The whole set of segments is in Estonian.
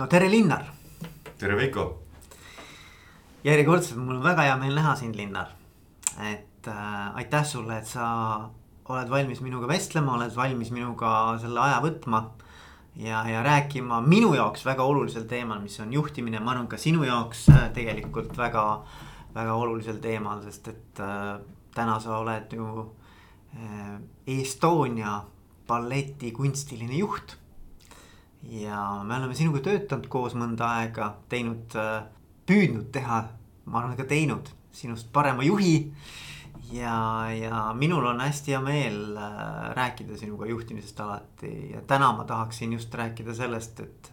no tere, Linnar. tere, Veiko. järjekordselt mul on väga hea meel näha sind, Linnar. et äh, aitäh sulle, et sa oled valmis minuga vestlema, oled valmis minuga selle aja võtma. ja, ja rääkima minu jaoks väga olulisel teemal, mis on juhtimine, ma arvan, ka sinu jaoks äh, tegelikult väga, väga olulisel teemal, sest et äh, täna sa oled ju äh, Estonia balleti kunstiline juht ja me oleme sinuga töötanud koos mõnda aega, teinud, äh, püüdnud teha, ma arvan ka teinud sinust parema juhi. ja, ja minul on hästi hea meel äh, rääkida sinuga juhtimisest alati ja täna ma tahaksin just rääkida sellest, et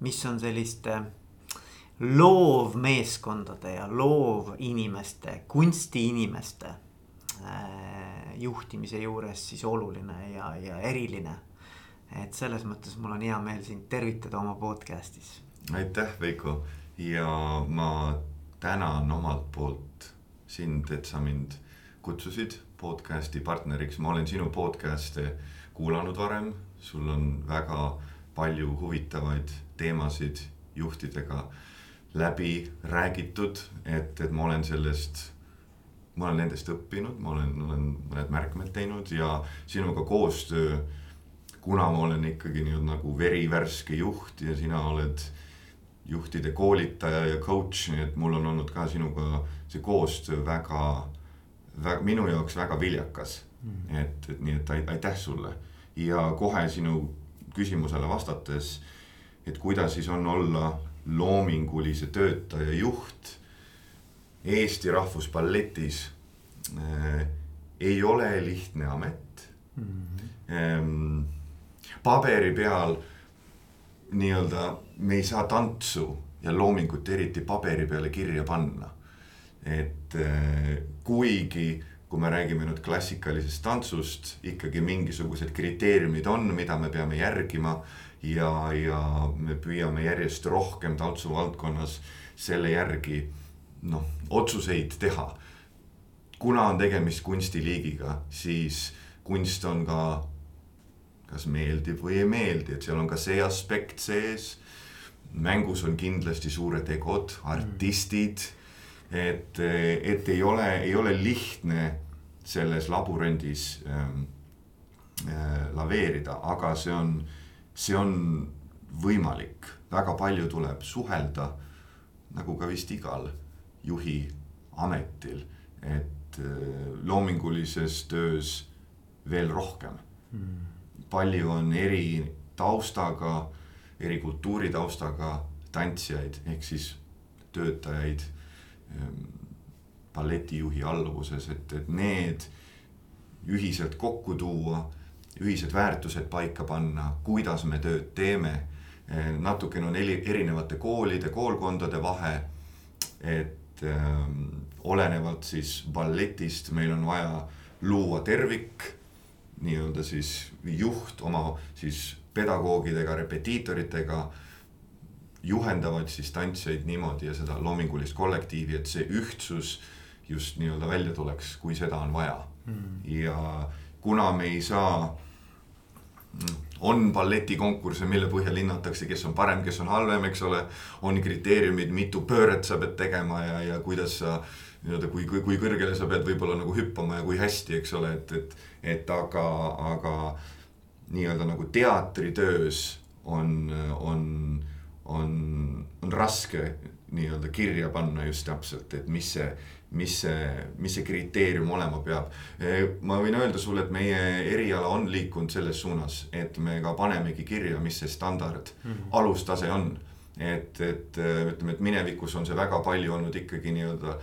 mis on selliste loovmeeskondade ja loovinimeste, kunstiinimeste äh, juhtimise juures siis oluline ja, ja eriline et selles mõttes mul on hea meel sind tervitada oma podcast'is. aitäh, Veiko! Ja ma tänan omalt poolt sind, et sa mind kutsusid podcast'i partneriks, ma olen sinu podcast'e kuulanud varem, sul on väga palju huvitavaid teemasid juhtidega läbi räägitud, et, et ma olen sellest ma olen nendest õppinud, ma olen, olen mõned märkmed teinud ja sinuga koostöö kuna ma olen ikkagi nii-öelda nagu verivärske juht ja sina oled juhtide koolitaja ja coach, nii et mul on olnud ka sinuga see koostöö väga, väga, minu jaoks väga viljakas mm.. et, et nii, et aitäh sulle ja kohe sinu küsimusele vastates, et kuidas siis on olla loomingulise töötaja juht Eesti Rahvusballetis äh, ei ole lihtne amet mm. -hmm. Ähm, paberi peal nii-öelda me ei saa tantsu ja loomingut eriti paberi peale kirja panna. et äh, kuigi, kui me räägime nüüd klassikalisest tantsust, ikkagi mingisugused kriteeriumid on, mida me peame järgima. ja, ja me püüame järjest rohkem tantsuvaldkonnas selle järgi noh, otsuseid teha. kuna on tegemist kunstiliigiga, siis kunst on ka kas meeldib või ei meeldi, et seal on ka see aspekt sees. mängus on kindlasti suured egod, artistid. et, et ei ole, ei ole lihtne selles labürindis ähm, äh, laveerida, aga see on, see on võimalik, väga palju tuleb suhelda. nagu ka vist igal juhi ametil, et äh, loomingulises töös veel rohkem mm palju on eri taustaga, eri kultuuritaustaga tantsijaid ehk siis töötajaid ähm, balletijuhi alluvuses, et, et need ühiselt kokku tuua, ühised väärtused paika panna, kuidas me tööd teeme. Äh, natukene on erinevate koolide, koolkondade vahe. et ähm, olenevalt siis balletist meil on vaja luua tervik nii-öelda siis juht oma siis pedagoogidega, repetiitoritega juhendavad siis tantsijaid niimoodi ja seda loomingulist kollektiivi, et see ühtsus just nii-öelda välja tuleks, kui seda on vaja mm.. ja kuna me ei saa, on balletikonkursse, mille põhjal hinnatakse, kes on parem, kes on halvem, eks ole. on kriteeriumid, mitu pööret sa pead tegema ja, ja kuidas sa nii-öelda, kui, kui, kui kõrgele sa pead võib-olla nagu hüppama ja kui hästi, eks ole, et, et. Et aga, aga nii-öelda nagu teatritöös on, on, on, on raske nii-öelda kirja panna just täpselt, et mis see, mis see, mis see kriteerium olema peab. ma võin öelda sulle, et meie eriala on liikunud selles suunas, et me ka panemegi kirja, mis see standard mm -hmm. alustase on et, et ütleme, et minevikus on see väga palju olnud ikkagi nii-öelda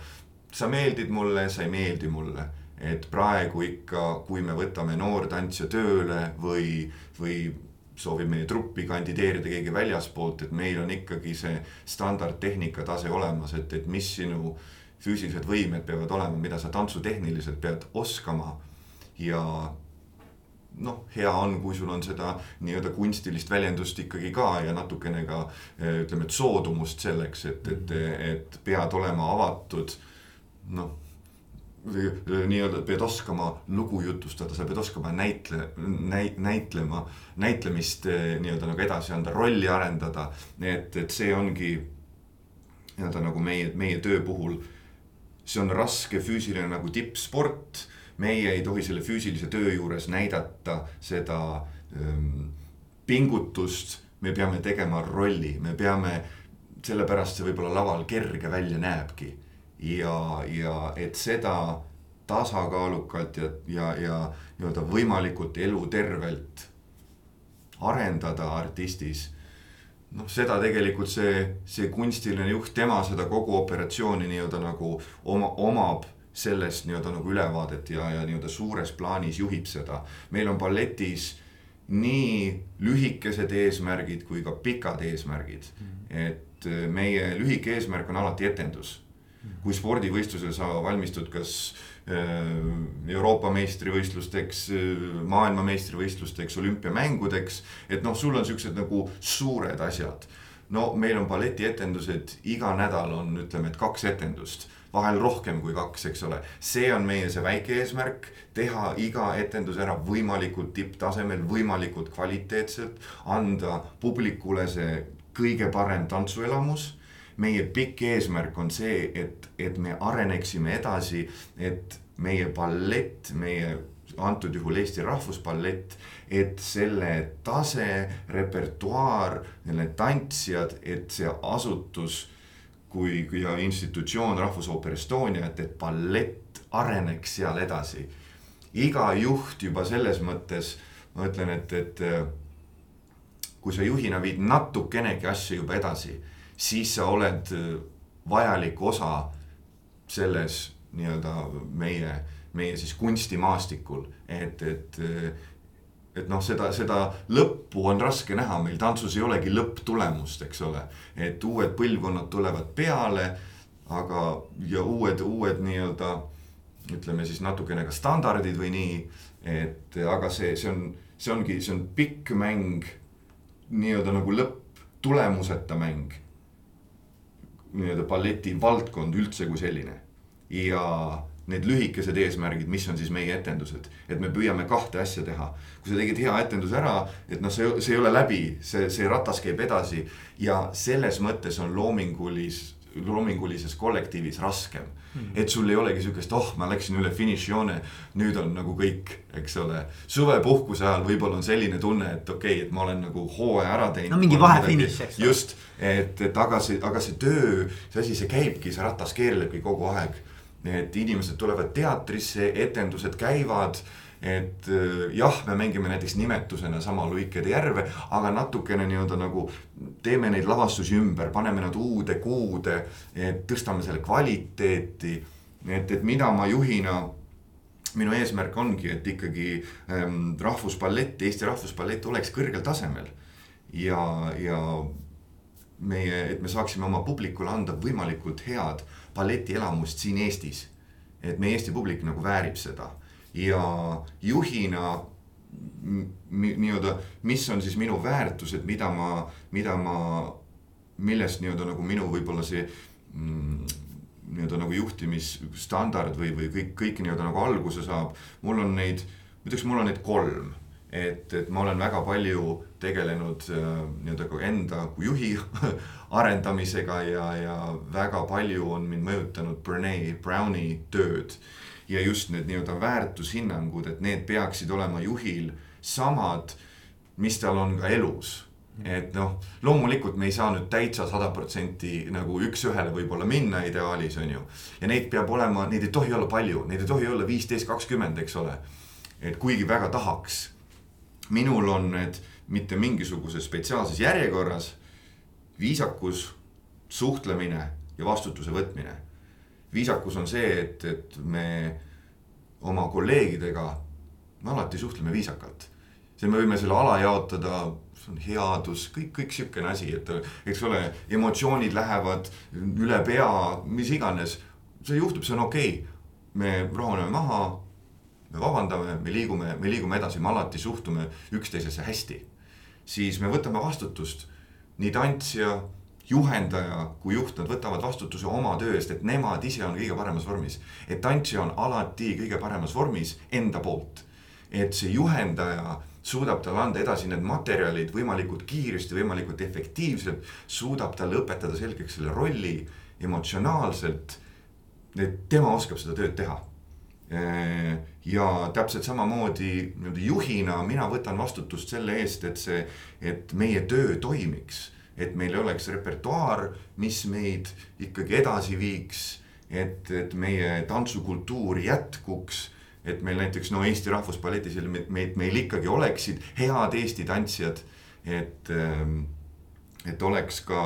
sa meeldid mulle, sa ei meeldi mulle. Et praegu ikka, kui me võtame noortantsija tööle või, või soovib meie truppi kandideerida keegi väljaspoolt, et meil on ikkagi see standardtehnika tase olemas, et, et mis sinu füüsilised võimed peavad olema, mida sa tantsutehniliselt pead oskama. ja noh, hea on, kui sul on seda nii-öelda kunstilist väljendust ikkagi ka ja natukene ka ütleme, et soodumust selleks, et, et, et pead olema avatud noh, nii-öelda pead oskama lugu jutustada, sa pead oskama näitle, näi-, näitlema, näitlemist nii-öelda nagu edasi anda, rolli arendada. et, et see ongi nii-öelda nagu meie, meie töö puhul. see on raske füüsiline nagu tippsport. meie ei tohi selle füüsilise töö juures näidata seda ähm, pingutust. me peame tegema rolli, me peame, sellepärast see võib-olla laval kerge välja näebki ja, ja et seda tasakaalukalt ja, ja, ja nii-öelda võimalikult elutervelt arendada artistis. noh, seda tegelikult see, see kunstiline juht, tema seda kogu operatsiooni nii-öelda nagu oma, omab sellest nii-öelda nagu ülevaadet ja, ja nii-öelda suures plaanis juhib seda. meil on balletis nii lühikesed eesmärgid kui ka pikad eesmärgid mm. -hmm. et meie lühike eesmärk on alati etendus kui spordivõistlusel sa valmistud kas äh, Euroopa meistrivõistlusteks, äh, maailmameistrivõistlusteks, olümpiamängudeks. et noh, sul on siuksed nagu suured asjad. no meil on balletietendused, iga nädal on, ütleme, et kaks etendust vahel rohkem kui kaks, eks ole. see on meie see väike eesmärk, teha iga etendus ära võimalikult tipptasemel, võimalikult kvaliteetselt, anda publikule see kõige parem tantsuelamus meie pikk eesmärk on see, et, et me areneksime edasi, et meie ballett, meie antud juhul Eesti Rahvusballett, et selle tase, repertuaar, need tantsijad, et see asutus kui, kui institutsioon Rahvusooper Estonia, et, et ballett areneks seal edasi. iga juht juba selles mõttes, ma ütlen, et, et kui sa juhina viid natukenegi asju juba edasi siis sa oled äh, vajalik osa selles nii-öelda meie, meie siis kunstimaastikul, et, et äh, et noh, seda, seda lõppu on raske näha, meil tantsus ei olegi lõpptulemust, eks ole. et uued põlvkonnad tulevad peale, aga, ja uued, uued nii-öelda ütleme siis natukene ka standardid või nii. et aga see, see on, see ongi, see on pikk mäng, nii-öelda nagu lõpptulemuseta mäng nii-öelda balleti valdkond üldse kui selline. ja need lühikesed eesmärgid, mis on siis meie etendused, et me püüame kahte asja teha. kui sa tegid hea etenduse ära, et noh, see, see ei ole läbi, see, see ratas käib edasi ja selles mõttes on loomingulis, loomingulises kollektiivis raskem. Et sul ei olegi sihukest, oh, ma läksin üle finišijoone, nüüd on nagu kõik, eks ole. suvepuhkuse ajal võib-olla on selline tunne, et okei okay,, et ma olen nagu hooaja ära teinud. no mingi vahefiniš, eks. just, et, et aga see, aga see töö, see asi, see käibki, see ratas keerlebki kogu aeg. et inimesed tulevad teatrisse, etendused käivad et äh, jah, me mängime näiteks nimetusena sama Luikede järve, aga natukene nii-öelda nagu teeme neid lavastusi ümber, paneme nad uude kuude, et tõstame selle kvaliteeti. et, et mida ma juhina minu eesmärk ongi, et ikkagi ähm, rahvusballett, Eesti Rahvusballett oleks kõrgel tasemel. ja, ja meie, et me saaksime oma publikule anda võimalikult head balletielamust siin Eestis. et meie Eesti publik nagu väärib seda ja juhina nii-öelda, mis on siis minu väärtused, mida ma, mida ma, millest nii-öelda nagu minu võib-olla see mm, nii-öelda nagu juhtimisstandard või, või kõik, kõik nii-öelda nagu alguse saab. mul on neid, ma ütleks, mul on neid kolm, et, et ma olen väga palju tegelenud äh, nii-öelda ka enda kui juhi arendamisega ja, ja väga palju on mind mõjutanud Brene Browni tööd ja just need nii-öelda väärtushinnangud, et need peaksid olema juhil samad, mis tal on ka elus et noh, loomulikult me ei saa nüüd täitsa sada protsenti nagu üks-ühele võib-olla minna ideaalis on ju. ja neid peab olema, neid ei tohi olla palju, neid ei tohi olla viisteist, kakskümmend, eks ole. et kuigi väga tahaks. minul on need mitte mingisuguses spetsiaalses järjekorras. viisakus, suhtlemine ja vastutuse võtmine viisakus on see, et, et me oma kolleegidega, me alati suhtleme viisakalt. see, me võime selle ala jaotada, see on headus, kõik, kõik sihukene asi, et eks ole, emotsioonid lähevad üle pea, mis iganes. see juhtub, see on okei okay.. me rahuneme maha, me vabandame, me liigume, me liigume edasi, me alati suhtume üksteisesse hästi. siis me võtame vastutust, nii tantsija, juhendaja kui juht, nad võtavad vastutuse oma töö eest, et nemad ise on kõige paremas vormis. et tantsija on alati kõige paremas vormis enda poolt. et see juhendaja suudab talle anda edasi need materjalid võimalikult kiiresti, võimalikult efektiivselt, suudab talle õpetada selgeks selle rolli emotsionaalselt. et tema oskab seda tööd teha. ja täpselt samamoodi nii-öelda juhina mina võtan vastutust selle eest, et see, et meie töö toimiks. Et meil oleks repertuaar, mis meid ikkagi edasi viiks, et, et meie tantsukultuur jätkuks et meil näiteks no Eesti Rahvusballetis meid, meil ikkagi oleksid head Eesti tantsijad. et, ähm, et oleks ka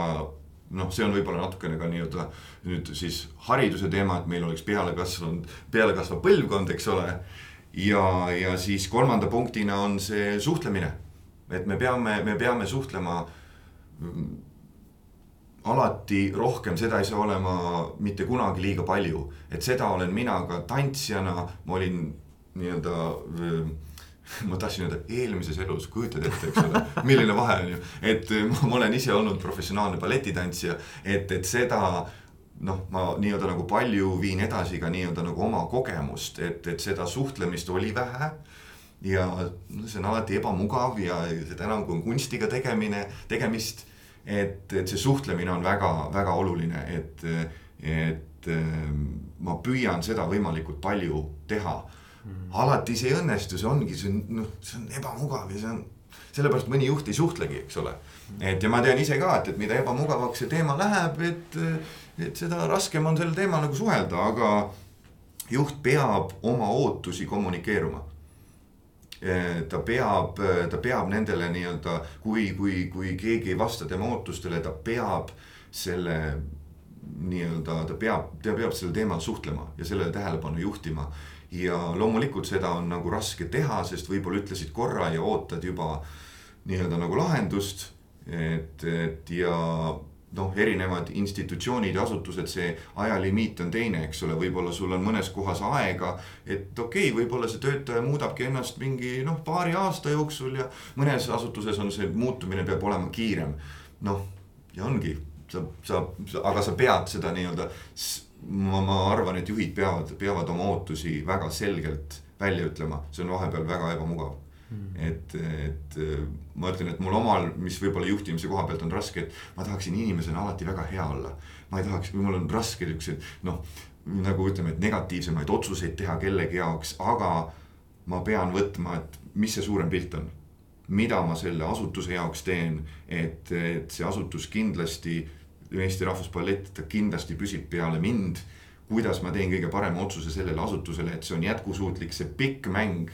noh, see on võib-olla natukene ka nii-öelda nüüd siis hariduse teema, et meil oleks peale kasvanud, pealekasvav põlvkond, eks ole. ja, ja siis kolmanda punktina on see suhtlemine. et me peame, me peame suhtlema mm, alati rohkem, seda ei saa olema mitte kunagi liiga palju. et seda olen mina ka tantsijana, ma olin nii-öelda ma tahtsin öelda eelmises elus, kujutad ette, eks ole, milline vahe on ju. et ma olen ise olnud professionaalne balletitantsija, et, et seda noh, ma nii-öelda nagu palju viin edasi ka nii-öelda nagu oma kogemust, et, et seda suhtlemist oli vähe. Ja see on alati ebamugav ja seda enam, kui on kunstiga tegemine, tegemist. et, et see suhtlemine on väga-väga oluline, et, et ma püüan seda võimalikult palju teha mm.. alati see ei õnnestu, see ongi, see on noh, see on ebamugav ja see on, sellepärast mõni juht ei suhtlegi, eks ole. et ja ma tean ise ka, et, et mida ebamugavaks see teema läheb, et, et seda raskem on sel teemal nagu suhelda, aga juht peab oma ootusi kommunikeeruma ta peab, ta peab nendele nii-öelda, kui, kui, kui keegi ei vasta tema ootustele, ta peab selle nii-öelda, ta peab, ta peab sellel teemal suhtlema ja sellele tähelepanu juhtima ja loomulikult seda on nagu raske teha, sest võib-olla ütlesid korra ja ootad juba nii-öelda nagu lahendust. et, et ja noh, erinevad institutsioonid ja asutused, see ajalimiit on teine, eks ole, võib-olla sul on mõnes kohas aega. et okei okay,, võib-olla see töötaja muudabki ennast mingi noh, paari aasta jooksul ja mõnes asutuses on see muutumine peab olema kiirem. noh, ja ongi, sa, sa, aga sa pead seda nii-öelda ma, ma arvan, et juhid peavad, peavad oma ootusi väga selgelt välja ütlema, see on vahepeal väga ebamugav. Et, et ma ütlen, et mul omal, mis võib-olla juhtimise koha pealt on raske, et ma tahaksin inimesena alati väga hea olla. ma ei tahaks, mul on raske siukseid noh, nagu ütleme, et negatiivsemaid otsuseid teha kellegi jaoks, aga ma pean võtma, et mis see suurem pilt on. mida ma selle asutuse jaoks teen, et, et see asutus kindlasti Eesti Rahvusballett, ta kindlasti püsib peale mind. kuidas ma teen kõige parema otsuse sellele asutusele, et see on jätkusuutlik, see pikk mäng.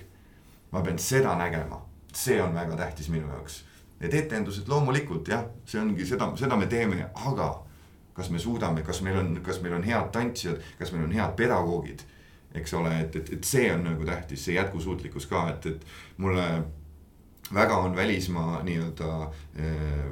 Ma pean seda nägema, see on väga tähtis minu jaoks. Need etendused loomulikult jah, see ongi seda, seda me teeme, aga kas me suudame, kas meil on, kas meil on head tantsijad, kas meil on head pedagoogid eks ole, et, et, et see on nagu tähtis, see jätkusuutlikkus ka, et, et mulle väga on välismaa nii-öelda eh,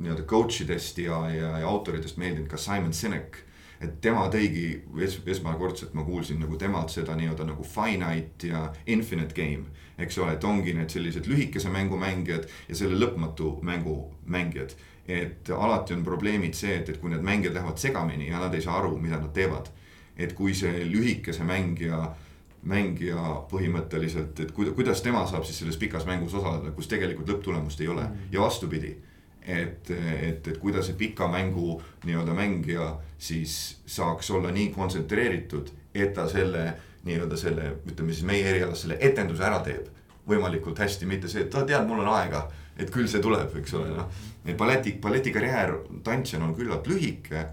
nii-öelda coach idest ja, ja, ja autoritest meeldinud ka Simon Sinek. Et tema tõigi es, esmakordselt ma kuulsin nagu temalt seda nii-öelda nagu finite ja infinite game. eks ole, et ongi need sellised lühikese mängu mängijad ja selle lõpmatu mängu mängijad. et alati on probleemid see, et, et kui need mängijad lähevad segamini ja nad ei saa aru, mida nad teevad. et kui see lühikese mängija mängija põhimõtteliselt, et kuidas tema saab siis selles pikas mängus osaleda, kus tegelikult lõpptulemust ei ole mm. ja vastupidi et, et, et kuidas see pika mängu nii-öelda mängija siis saaks olla nii kontsentreeritud, et ta selle nii-öelda selle, ütleme siis meie erialas selle etenduse ära teeb. võimalikult hästi, mitte see, et tead, mul on aega, et küll see tuleb, eks ole, noh. et balleti, balletikarjäär tantsijana on küllalt lühike.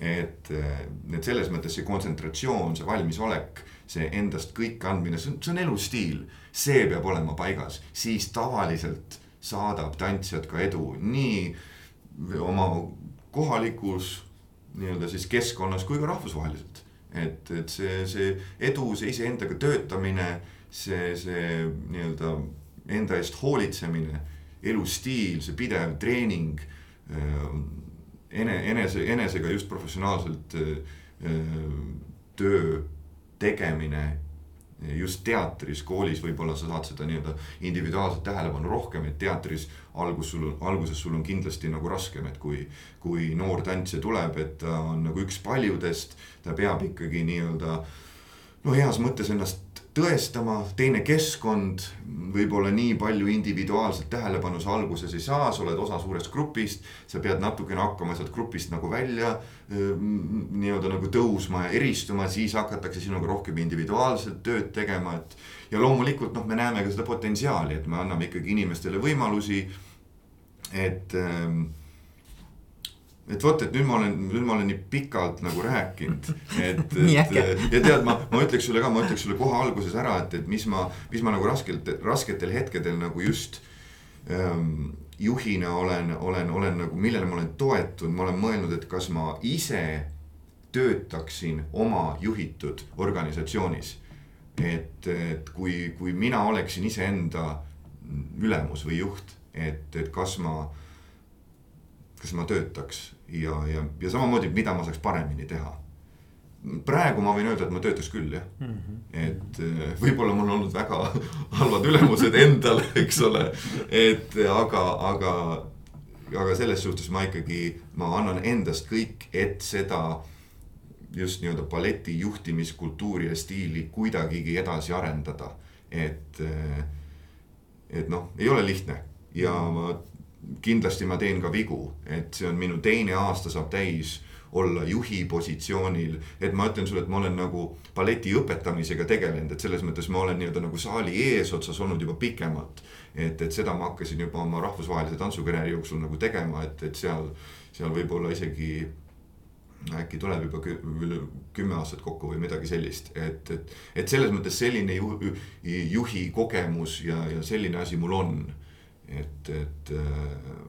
et, et selles mõttes see kontsentratsioon, see valmisolek, see endast kõik andmine, see on, see on elustiil. see peab olema paigas, siis tavaliselt saadab tantsijad ka edu nii oma kohalikus nii-öelda siis keskkonnas kui ka rahvusvaheliselt. et, et see, see edu, see iseendaga töötamine, see, see nii-öelda enda eest hoolitsemine, elustiil, see pidev treening. Äh, ene-, enese, enesega just professionaalselt äh, töö tegemine just teatris, koolis võib-olla sa saad seda nii-öelda individuaalset tähelepanu rohkem, et teatris algus sul alguses sul on kindlasti nagu raskem, et kui. kui noor tantsija tuleb, et ta on nagu üks paljudest, ta peab ikkagi nii-öelda no heas mõttes ennast tõestama, teine keskkond, võib-olla nii palju individuaalset tähelepanu sa alguses ei saa, sa oled osa suurest grupist. sa pead natukene hakkama sealt grupist nagu välja nii-öelda nagu tõusma ja eristuma, siis hakatakse sinuga rohkem individuaalselt tööd tegema, et. ja loomulikult noh, me näeme ka seda potentsiaali, et me anname ikkagi inimestele võimalusi, et ähm, et vot, et nüüd ma olen, nüüd ma olen nii pikalt nagu rääkinud, et, et ja tead, ma, ma ütleks sulle ka, ma ütleks sulle kohe alguses ära, et, et mis ma, mis ma nagu raskelt, rasketel hetkedel nagu just ähm, juhina olen, olen, olen nagu, millele ma olen toetunud, ma olen mõelnud, et kas ma ise töötaksin oma juhitud organisatsioonis. et, et kui, kui mina oleksin iseenda ülemus või juht, et, et kas ma kas ma töötaks ja, ja, ja samamoodi, mida ma saaks paremini teha. praegu ma võin öelda, et ma töötaks küll jah mm, -hmm. et eh, võib-olla mul on olnud väga halvad ülemused endal, eks ole, et aga, aga, aga selles suhtes ma ikkagi, ma annan endast kõik, et seda just nii-öelda balleti juhtimiskultuuri ja stiili kuidagigi edasi arendada, et eh, et noh, ei ole lihtne ja ma kindlasti ma teen ka vigu, et see on minu teine aasta saab täis olla juhi positsioonil, et ma ütlen sulle, et ma olen nagu balleti õpetamisega tegelenud, et selles mõttes ma olen nii-öelda nagu saali eesotsas olnud juba pikemalt. et, et seda ma hakkasin juba oma rahvusvahelise tantsukarjääri jooksul nagu tegema, et, et seal, seal võib-olla isegi äkki tuleb juba üle kümme aastat kokku või midagi sellist, et, et, et selles mõttes selline ju, juhi kogemus ja, ja selline asi mul on et, et äh,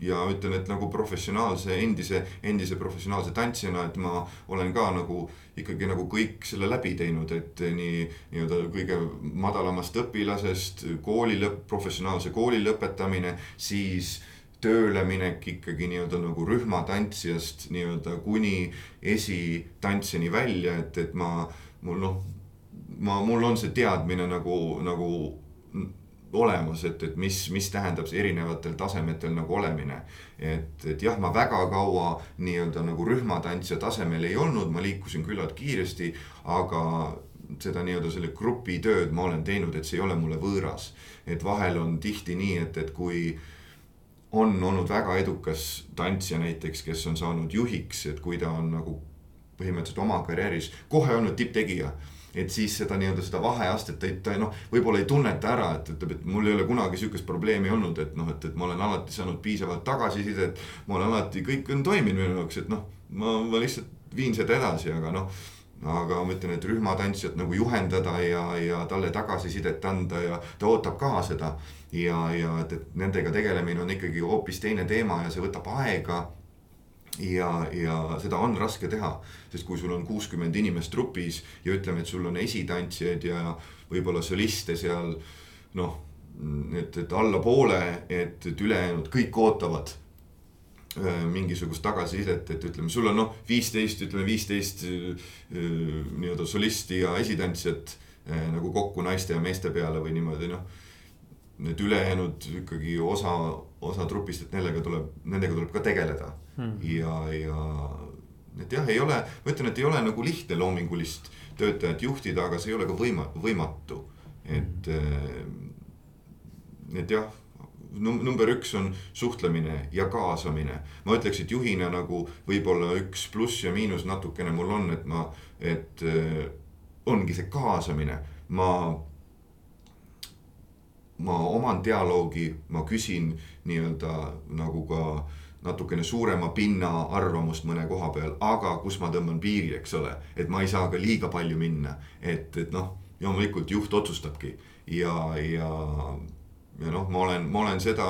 ja ütlen, et nagu professionaalse, endise, endise professionaalse tantsijana, et ma olen ka nagu ikkagi nagu kõik selle läbi teinud, et nii nii-öelda kõige madalamast õpilasest kooli lõpp, professionaalse kooli lõpetamine, siis tööle minek ikkagi nii-öelda nagu rühmatantsijast nii-öelda kuni esitantsijani välja, et, et ma, mul noh, ma, mul on see teadmine nagu, nagu olemas, et, et mis, mis tähendab see erinevatel tasemetel nagu olemine. et, et jah, ma väga kaua nii-öelda nagu rühmatantsija tasemel ei olnud, ma liikusin küllalt kiiresti, aga seda nii-öelda selle grupi tööd ma olen teinud, et see ei ole mulle võõras. et vahel on tihti nii, et, et kui on olnud väga edukas tantsija näiteks, kes on saanud juhiks, et kui ta on nagu põhimõtteliselt oma karjääris kohe olnud tipptegija et siis seda nii-öelda seda vaheastet ta, ta noh, võib-olla ei tunneta ära, et ütleb, et mul ei ole kunagi sihukest probleemi olnud, et noh, et, et ma olen alati saanud piisavalt tagasisidet. ma olen alati, kõik on toiminud minu jaoks, et noh, ma, ma lihtsalt viin seda edasi, aga noh aga ma ütlen, et rühmatantsijat nagu juhendada ja, ja talle tagasisidet anda ja ta ootab ka seda. ja, ja et, et nendega tegelemine on ikkagi hoopis teine teema ja see võtab aega ja, ja seda on raske teha, sest kui sul on kuuskümmend inimest trupis ja ütleme, et sul on esitantsijaid ja võib-olla soliste seal noh, et, et alla poole, et, et ülejäänud kõik ootavad äh, mingisugust tagasisidet, et ütleme, sul on noh, viisteist, ütleme viisteist äh, nii-öelda solisti ja esitantsijat äh, nagu kokku naiste ja meeste peale või niimoodi noh. Need ülejäänud ikkagi osa, osa trupist, et nendega tuleb, nendega tuleb ka tegeleda hmm. ja, ja et jah, ei ole, ma ütlen, et ei ole nagu lihtne loomingulist töötajat juhtida, aga see ei ole ka võima-, võimatu. et hmm., et jah num-, number üks on suhtlemine ja kaasamine. ma ütleks, et juhina nagu võib-olla üks pluss ja miinus natukene mul on, et ma, et äh, ongi see kaasamine, ma. ma oman dialoogi, ma küsin nii-öelda nagu ka äh, natukene suurema pinna arvamust mõne koha peal, aga kus ma tõmban piiri, eks ole. et ma ei saa ka liiga palju minna, et, et noh, loomulikult juht otsustabki ja, ja, ja noh, ma olen, ma olen seda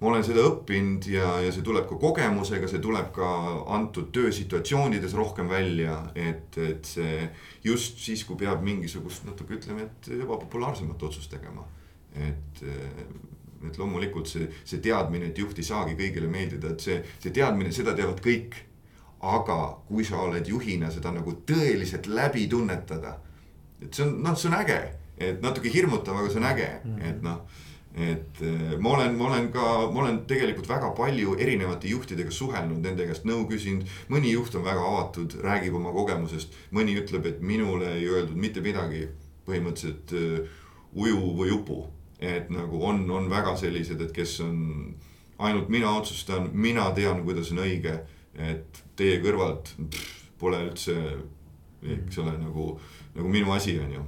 ma olen seda õppinud ja, ja see tuleb ka kogemusega, see tuleb ka antud töösituatsioonides rohkem välja, et, et see just siis, kui peab mingisugust natuke ütleme, et ebapopulaarsemat otsust tegema. et et loomulikult see, see teadmine, et juht ei saagi kõigile meeldida, et see, see teadmine, seda teavad kõik. aga kui sa oled juhina seda nagu tõeliselt läbi tunnetada, et see on, noh, see on äge, et natuke hirmutav, aga see on äge mm, -hmm. et noh et eh, ma olen, ma olen ka, ma olen tegelikult väga palju erinevate juhtidega suhelnud, nende käest nõu küsinud. mõni juht on väga avatud, räägib oma kogemusest, mõni ütleb, et minule ei öeldud mitte midagi. põhimõtteliselt uh, uju või upu, et nagu on, on väga sellised, et kes on ainult mina otsustan, mina tean, kuidas on õige. et teie kõrvalt pff, pole üldse, eks ole, nagu, nagu minu asi on ju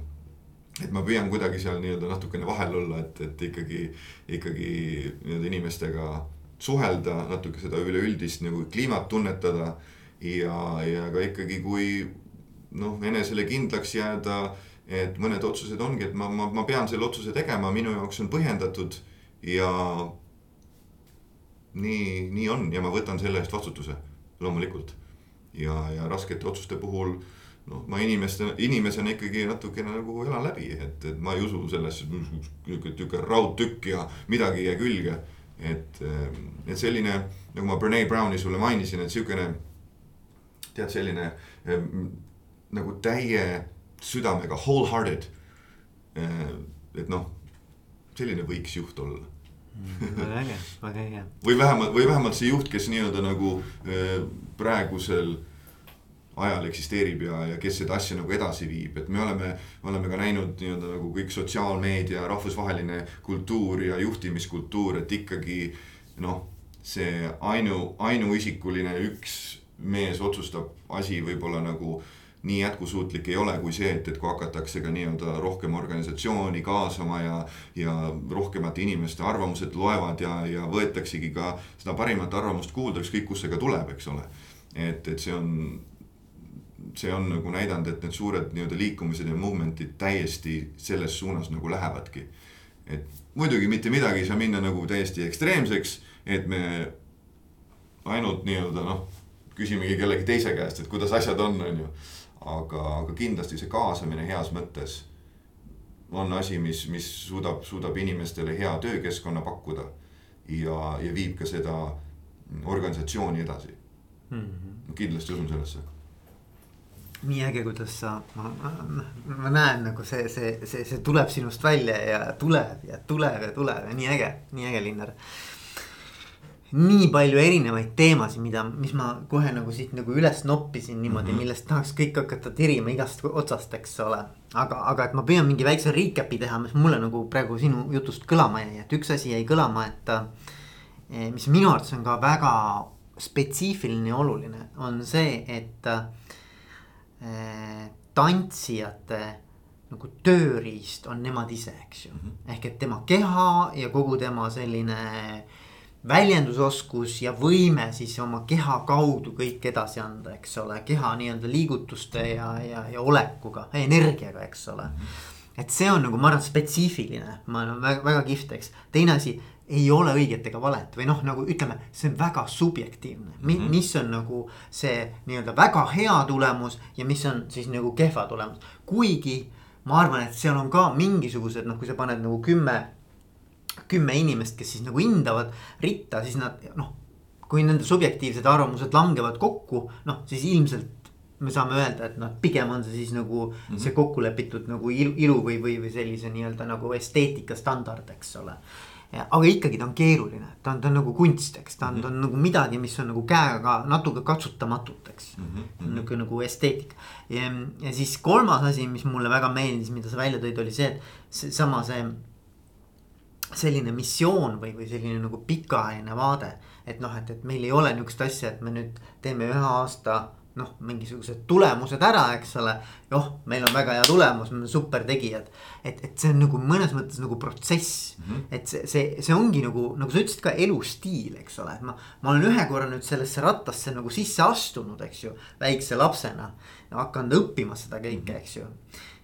et ma püüan kuidagi seal nii-öelda natukene vahel olla, et, et ikkagi, ikkagi nii-öelda inimestega suhelda, natuke seda üleüldist nagu kliimat tunnetada. ja, ja ka ikkagi, kui noh, enesele kindlaks jääda, et mõned otsused ongi, et ma, ma, ma pean selle otsuse tegema, minu jaoks on põhjendatud ja. nii, nii on ja ma võtan selle eest vastutuse, loomulikult. ja, ja raskete otsuste puhul noh, ma inimeste, inimesena ikkagi natukene nagu elan läbi, et, et ma ei usu sellesse niisugune raudtükk ja midagi ei jää külge. et, et selline, nagu ma Brene Browni sulle mainisin, et sihukene, tead, selline nagu täie südamega, wholehearted. et noh, selline võiks juht olla mm, väga äge, väga äge. või vähemalt, või vähemalt see juht, kes nii-öelda nagu praegusel ajal eksisteerib ja, ja kes seda asja nagu edasi viib, et me oleme, me oleme ka näinud nii-öelda nagu kõik sotsiaalmeedia, rahvusvaheline kultuur ja juhtimiskultuur, et ikkagi noh, see ainu, ainuisikuline üks mees otsustab asi võib-olla nagu nii jätkusuutlik ei ole kui see, et, et kui hakatakse ka nii-öelda rohkem organisatsiooni kaasama ja, ja rohkemate inimeste arvamused loevad ja, ja võetaksegi ka seda parimat arvamust kuulda, ükskõik kust see ka tuleb, eks ole. et, et see on see on nagu näidanud, et need suured nii-öelda liikumised ja movement'id täiesti selles suunas nagu lähevadki. et muidugi mitte midagi ei saa minna nagu täiesti ekstreemseks, et me ainult nii-öelda noh, küsimegi kellegi teise käest, et kuidas asjad on, on ju. Aga, aga kindlasti see kaasamine heas mõttes on asi, mis, mis suudab, suudab inimestele hea töökeskkonna pakkuda. ja, ja viib ka seda organisatsiooni edasi mm. -hmm. kindlasti usun sellesse nii äge, kuidas sa, ma, ma, ma näen nagu see, see, see, see tuleb sinust välja ja tuleb ja tuleb ja tuleb ja nii äge, nii äge, Linnar. Nii palju erinevaid teemasid, mida, mis ma kohe nagu siit nagu üles noppisin niimoodi mm, -hmm. millest tahaks kõik hakata tirima igast otsast, eks ole. aga, aga et ma püüan mingi väikse recap'i teha, mis mulle nagu praegu sinu jutust kõlama jäi, et üks asi jäi kõlama, et. Eh, mis minu arvates on ka väga spetsiifiline ja oluline, on see, et tantsijate nagu tööriist on nemad ise, eks ju mm. -hmm. ehk et tema keha ja kogu tema selline väljendusoskus ja võime siis oma keha kaudu kõik edasi anda, eks ole, keha nii-öelda liigutuste ja, ja, ja olekuga, energiaga, eks ole. et see on nagu, ma arvan, spetsiifiline, ma olen väga, väga kihvt, eks, teine asi ei ole õiget ega valet või noh, nagu ütleme, see on väga subjektiivne. mm, -hmm. mis on nagu see nii-öelda väga hea tulemus ja mis on siis nagu kehva tulemus. kuigi ma arvan, et seal on ka mingisugused noh, kui sa paned nagu kümme, kümme inimest, kes siis nagu hindavad ritta, siis nad noh. kui nende subjektiivsed arvamused langevad kokku, noh siis ilmselt me saame öelda, et noh, pigem on see siis nagu mm -hmm. see kokku lepitud nagu ilu, ilu või, või, või sellise nii-öelda nagu esteetika standard, eks ole aga ikkagi ta on keeruline, ta on, ta on nagu kunst, eks ta on mm, -hmm. ta on nagu midagi, mis on nagu käega natuke katsutamatut, eks mm. -hmm. nagu, nagu esteetika ja, ja siis kolmas asi, mis mulle väga meeldis, mida sa välja tõid, oli see, et seesama see, selline missioon või, või selline nagu pikaajaline vaade. et noh, et, et meil ei ole niisugust asja, et me nüüd teeme ühe aasta noh, mingisugused tulemused ära, eks ole. joh, meil on väga hea tulemus, me oleme super tegijad. et, et see on nagu mõnes mõttes nagu protsess mm. -hmm. et see, see, see ongi nagu, nagu sa ütlesid ka elustiil, eks ole, et ma, ma olen ühe korra nüüd sellesse rattasse nagu sisse astunud, eks ju, väikse lapsena. hakanud õppima seda kõike, eks ju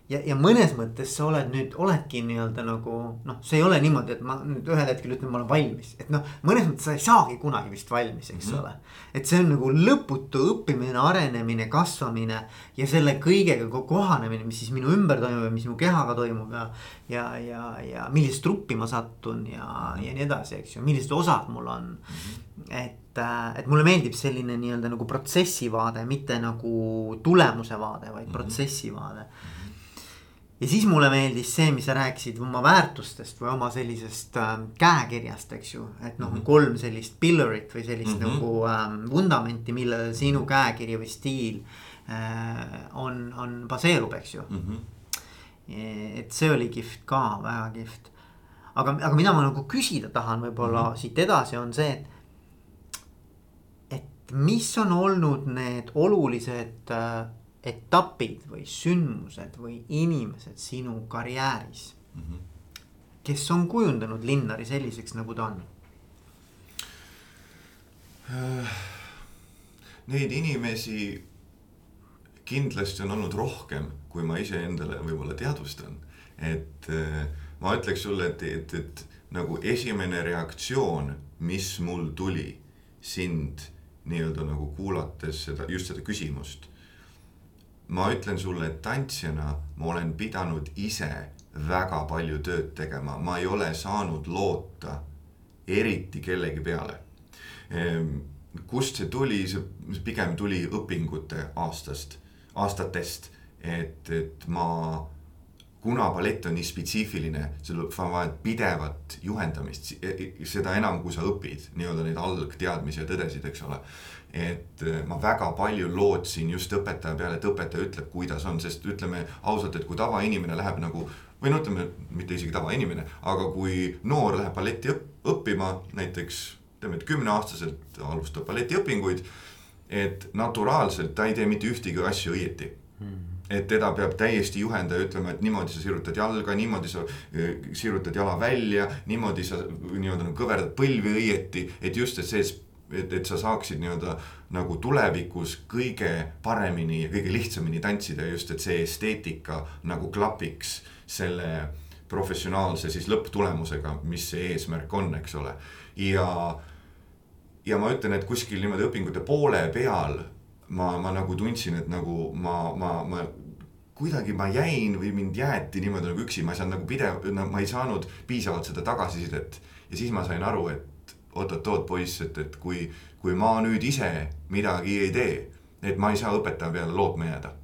ja, ja mõnes mõttes sa oled nüüd, oledki nii-öelda nagu noh, see ei ole niimoodi, et ma nüüd ühel hetkel ütlen, ma olen valmis, et noh, mõnes mõttes sa ei saagi kunagi vist valmis, eks mm -hmm. ole. et see on nagu lõputu õppimine, arenemine, kasvamine ja selle kõigega kohanemine, mis siis minu ümber toimub ja mis mu kehaga toimub ja. ja, ja, ja millisesse truppi ma sattun ja, ja nii edasi, eks ju, millised osad mul on mm. -hmm. et, äh, et mulle meeldib selline nii-öelda nagu protsessi vaade, mitte nagu tulemuse vaade, vaid mm -hmm. protsessi vaade ja siis mulle meeldis see, mis sa rääkisid oma väärtustest või oma sellisest äh, käekirjast, eks ju. et noh mm -hmm., kolm sellist pillarit või sellist mm -hmm. nagu äh, vundamenti, millele sinu käekiri või stiil äh, on, on, baseerub, eks ju mm. -hmm. et see oli kihvt ka, väga kihvt. aga, aga mida ma nagu küsida tahan võib-olla mm -hmm. siit edasi on see, et. et mis on olnud need olulised äh, etapid või sündmused või inimesed sinu karjääris mm. -hmm. kes on kujundanud Linnari selliseks, nagu ta on? Neid inimesi kindlasti on olnud rohkem, kui ma iseendale võib-olla teadvustan. et äh, ma ütleks sulle, et, et, et nagu esimene reaktsioon, mis mul tuli sind nii-öelda nagu kuulates seda, just seda küsimust ma ütlen sulle, et tantsijana ma olen pidanud ise väga palju tööd tegema, ma ei ole saanud loota eriti kellegi peale. Ehm, kust see tuli, see pigem tuli õpingute aastast, aastatest, et, et ma kuna ballett on nii spetsiifiline, sul on vaja pidevat juhendamist, seda enam, kui sa õpid nii-öelda neid algteadmisi ja tõdesid, eks ole et äh, ma väga palju lootsin just õpetaja peale, et õpetaja ütleb, kuidas on, sest ütleme ausalt, et kui tavainimene läheb nagu või no ütleme, mitte isegi tavainimene, aga kui noor läheb balletti õppima, näiteks ütleme, et kümneaastaselt alustab balletiõpinguid, et naturaalselt ta ei tee mitte ühtegi asju õieti. Hmm. Et teda peab täiesti juhendaja ütlema, et niimoodi sa sirutad jalga, niimoodi sa äh, sirutad jala välja, niimoodi sa nii-öelda nagu kõverdad põlvi õieti, et just, et see et, et sa saaksid nii-öelda nagu tulevikus kõige paremini ja kõige lihtsamini tantsida just, et see esteetika nagu klapiks selle professionaalse siis lõpptulemusega, mis see eesmärk on, eks ole. ja, ja ma ütlen, et kuskil niimoodi õpingute poole peal ma, ma nagu tundsin, et nagu ma, ma, ma kuidagi ma jäin või mind jäeti niimoodi nagu üksi, ma ei saanud nagu pidev, ma ei saanud piisavalt seda tagasisidet. ja siis ma sain aru, et oot-oot-oot poiss, et, et kui, kui ma nüüd ise midagi ei tee, et ma ei saa õpetaja peale lootma jääda.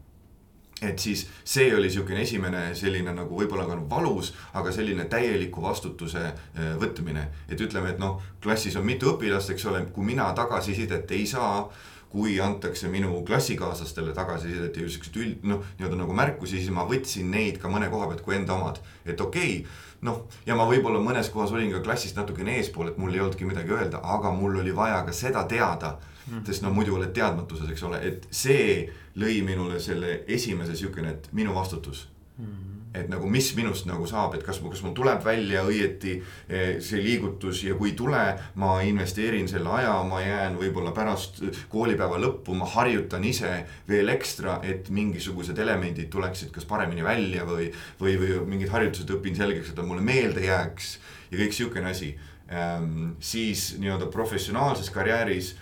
et siis see oli niisugune esimene selline nagu võib-olla ka valus, aga selline täieliku vastutuse äh, võtmine. et ütleme, et noh, klassis on mitu õpilast, eks ole, kui mina tagasisidet ei saa kui antakse minu klassikaaslastele tagasisidet ja siukseid üld, noh, nii-öelda nagu märkusi, siis ma võtsin neid ka mõne koha pealt kui enda omad. et okei okay,, noh, ja ma võib-olla mõnes kohas olin ka klassist natukene eespool, et mul ei olnudki midagi öelda, aga mul oli vaja ka seda teada. Mm.. sest no muidu oled teadmatuses, eks ole, et see lõi minule selle esimese siukene, et minu vastutus. Mm et nagu mis minust nagu saab, et kas, kas mul tuleb välja õieti eh, see liigutus ja kui ei tule, ma investeerin selle aja, ma jään võib-olla pärast koolipäeva lõppu, ma harjutan ise veel ekstra, et mingisugused elemendid tuleksid kas paremini välja või, või, või mingid harjutused õpin selgeks, et ta mulle meelde jääks ja kõik sihukene asi ähm,. siis nii-öelda professionaalses karjääris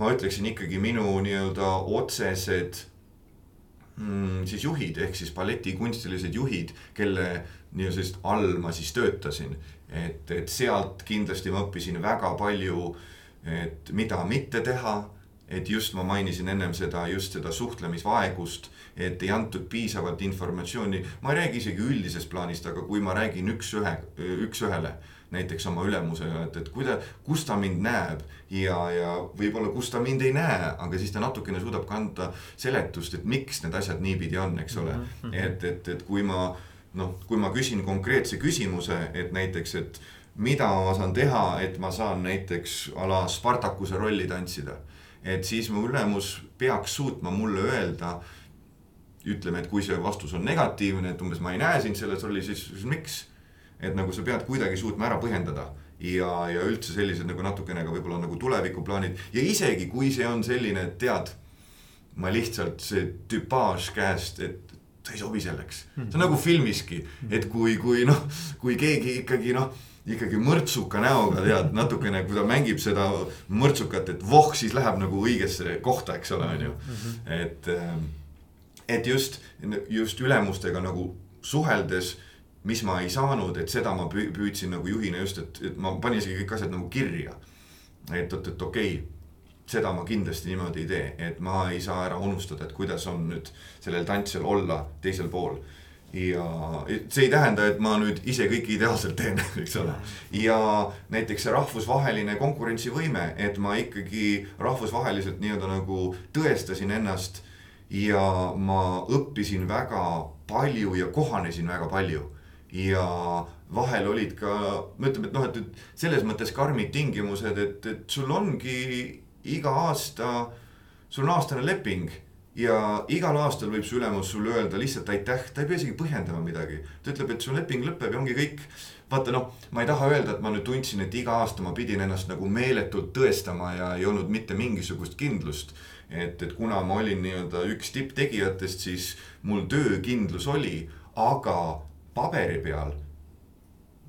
ma ütleksin ikkagi minu nii-öelda otsesed mm, siis juhid ehk siis balleti kunstilised juhid, kelle nii-öelda sellist all ma siis töötasin. et, et sealt kindlasti ma õppisin väga palju, et mida mitte teha et just ma mainisin ennem seda, just seda suhtlemisvaegust, et ei antud piisavalt informatsiooni, ma ei räägi isegi üldisest plaanist, aga kui ma räägin üks-ühe, üks-ühele näiteks oma ülemusega, et, et kuida-, kus ta mind näeb ja, ja võib-olla kus ta mind ei näe, aga siis ta natukene suudab ka anda seletust, et miks need asjad niipidi on, eks ole mm. -hmm. et, et, et kui ma noh, kui ma küsin konkreetse küsimuse, et näiteks, et mida ma saan teha, et ma saan näiteks a la Spartakuse rolli tantsida. et siis mu ülemus peaks suutma mulle öelda ütleme, et kui see vastus on negatiivne, et umbes ma ei näe sind selles rollis, siis, siis miks et nagu sa pead kuidagi suutma ära põhjendada ja, ja üldse sellised nagu natukene ka võib-olla nagu tulevikuplaanid ja isegi kui see on selline, et tead, ma lihtsalt see tüpaaž käest, et sa ei sobi selleks. see on nagu filmiski, et kui, kui noh, kui keegi ikkagi noh, ikkagi mõrtsuka näoga tead natukene, kui ta mängib seda mõrtsukat, et voh, siis läheb nagu õigesse kohta, eks ole, on ju. et, et just, just ülemustega nagu suheldes mis ma ei saanud, et seda ma püüdsin nagu juhina just, et, et ma panin isegi kõik asjad nagu kirja. et, et, et okei okay,, seda ma kindlasti niimoodi ei tee, et ma ei saa ära unustada, et kuidas on nüüd sellel tantsijal olla teisel pool. ja see ei tähenda, et ma nüüd ise kõike ideaalselt teen, eks ole. ja näiteks see rahvusvaheline konkurentsivõime, et ma ikkagi rahvusvaheliselt nii-öelda nagu tõestasin ennast ja ma õppisin väga palju ja kohanesin väga palju ja vahel olid ka, me ütleme, et noh, et selles mõttes karmid tingimused, et, et sul ongi iga aasta, sul on aastane leping ja igal aastal võib su ülemus sulle öelda lihtsalt aitäh, ta ei pea isegi põhjendama midagi. ta ütleb, et su leping lõpeb ja ongi kõik. vaata noh, ma ei taha öelda, et ma nüüd tundsin, et iga aasta ma pidin ennast nagu meeletult tõestama ja ei olnud mitte mingisugust kindlust. et, et kuna ma olin nii-öelda üks tipptegijatest, siis mul töökindlus oli, aga paberi peal.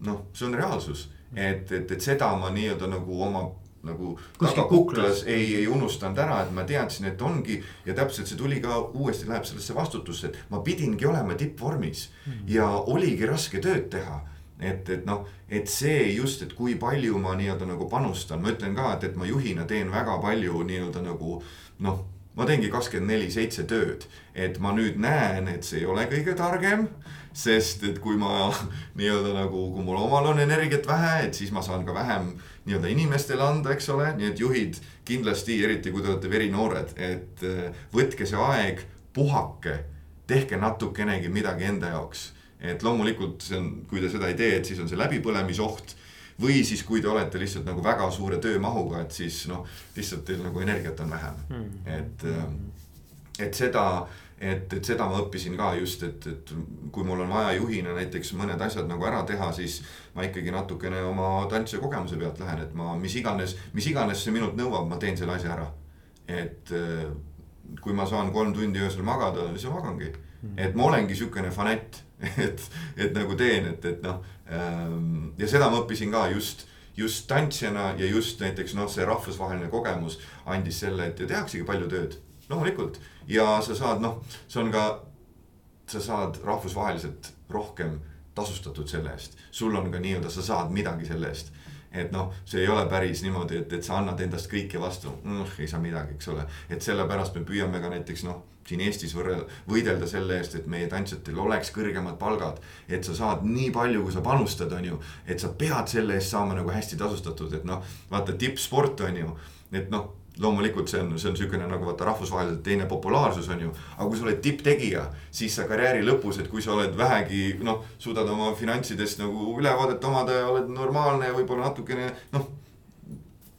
noh, see on reaalsus, et, et, et seda ma nii-öelda nagu oma nagu tagakuklas ei, ei unustanud ära, et ma teadsin, et ongi. ja täpselt see tuli ka uuesti läheb sellesse vastutusse, et ma pidingi olema tippvormis mm. ja oligi raske tööd teha et, et noh, et see just, et kui palju ma nii-öelda nagu panustan, ma ütlen ka, et, et ma juhina teen väga palju nii-öelda nagu noh ma teengi kakskümmend neli seitse tööd, et ma nüüd näen, et see ei ole kõige targem. Sest et kui ma nii-öelda nagu, kui mul omal on energiat vähe, et siis ma saan ka vähem nii-öelda inimestele anda, eks ole, nii et juhid kindlasti, eriti kui te olete verinoored, et äh, võtke see aeg, puhake, tehke natukenegi midagi enda jaoks. et loomulikult see on, kui te seda ei tee, et siis on see läbipõlemisoht või siis, kui te olete lihtsalt nagu väga suure töömahuga, et siis noh, lihtsalt teil nagu energiat on vähem mm., et, äh, et seda et, et seda ma õppisin ka just, et, et kui mul on vaja juhina näiteks mõned asjad nagu ära teha, siis ma ikkagi natukene oma tantsija kogemuse pealt lähen, et ma mis iganes, mis iganes see minult nõuab, ma teen selle asja ära. et äh, kui ma saan kolm tundi öösel magada, siis ma magangi. Mm. et ma olengi sihukene fanett, et, et nagu teen, et, et noh ähm, ja seda ma õppisin ka just just tantsijana ja just näiteks noh, see rahvusvaheline kogemus andis selle, et tehaksegi palju tööd loomulikult ja sa saad noh, see on ka, sa saad rahvusvaheliselt rohkem tasustatud selle eest, sul on ka nii-öelda, sa saad midagi selle eest. Et noh, see ei ole päris niimoodi, et, et sa annad endast kõike vastu. Mm,, ei saa midagi, eks ole. et sellepärast me püüame ka näiteks noh, siin Eestis võrrel-, võidelda selle eest, et meie tantsijatel oleks kõrgemad palgad. et sa saad nii palju, kui sa panustad, on ju, et sa pead selle eest saama nagu hästi tasustatud, et noh, vaata tippsport on ju, et noh loomulikult see on, see on niisugune nagu vaata rahvusvaheliselt teine populaarsus on ju. aga kui sa oled tipptegija, siis sa karjääri lõpus, et kui sa oled vähegi noh, suudad oma finantsidest nagu ülevaadet omada ja oled normaalne ja võib-olla natukene noh.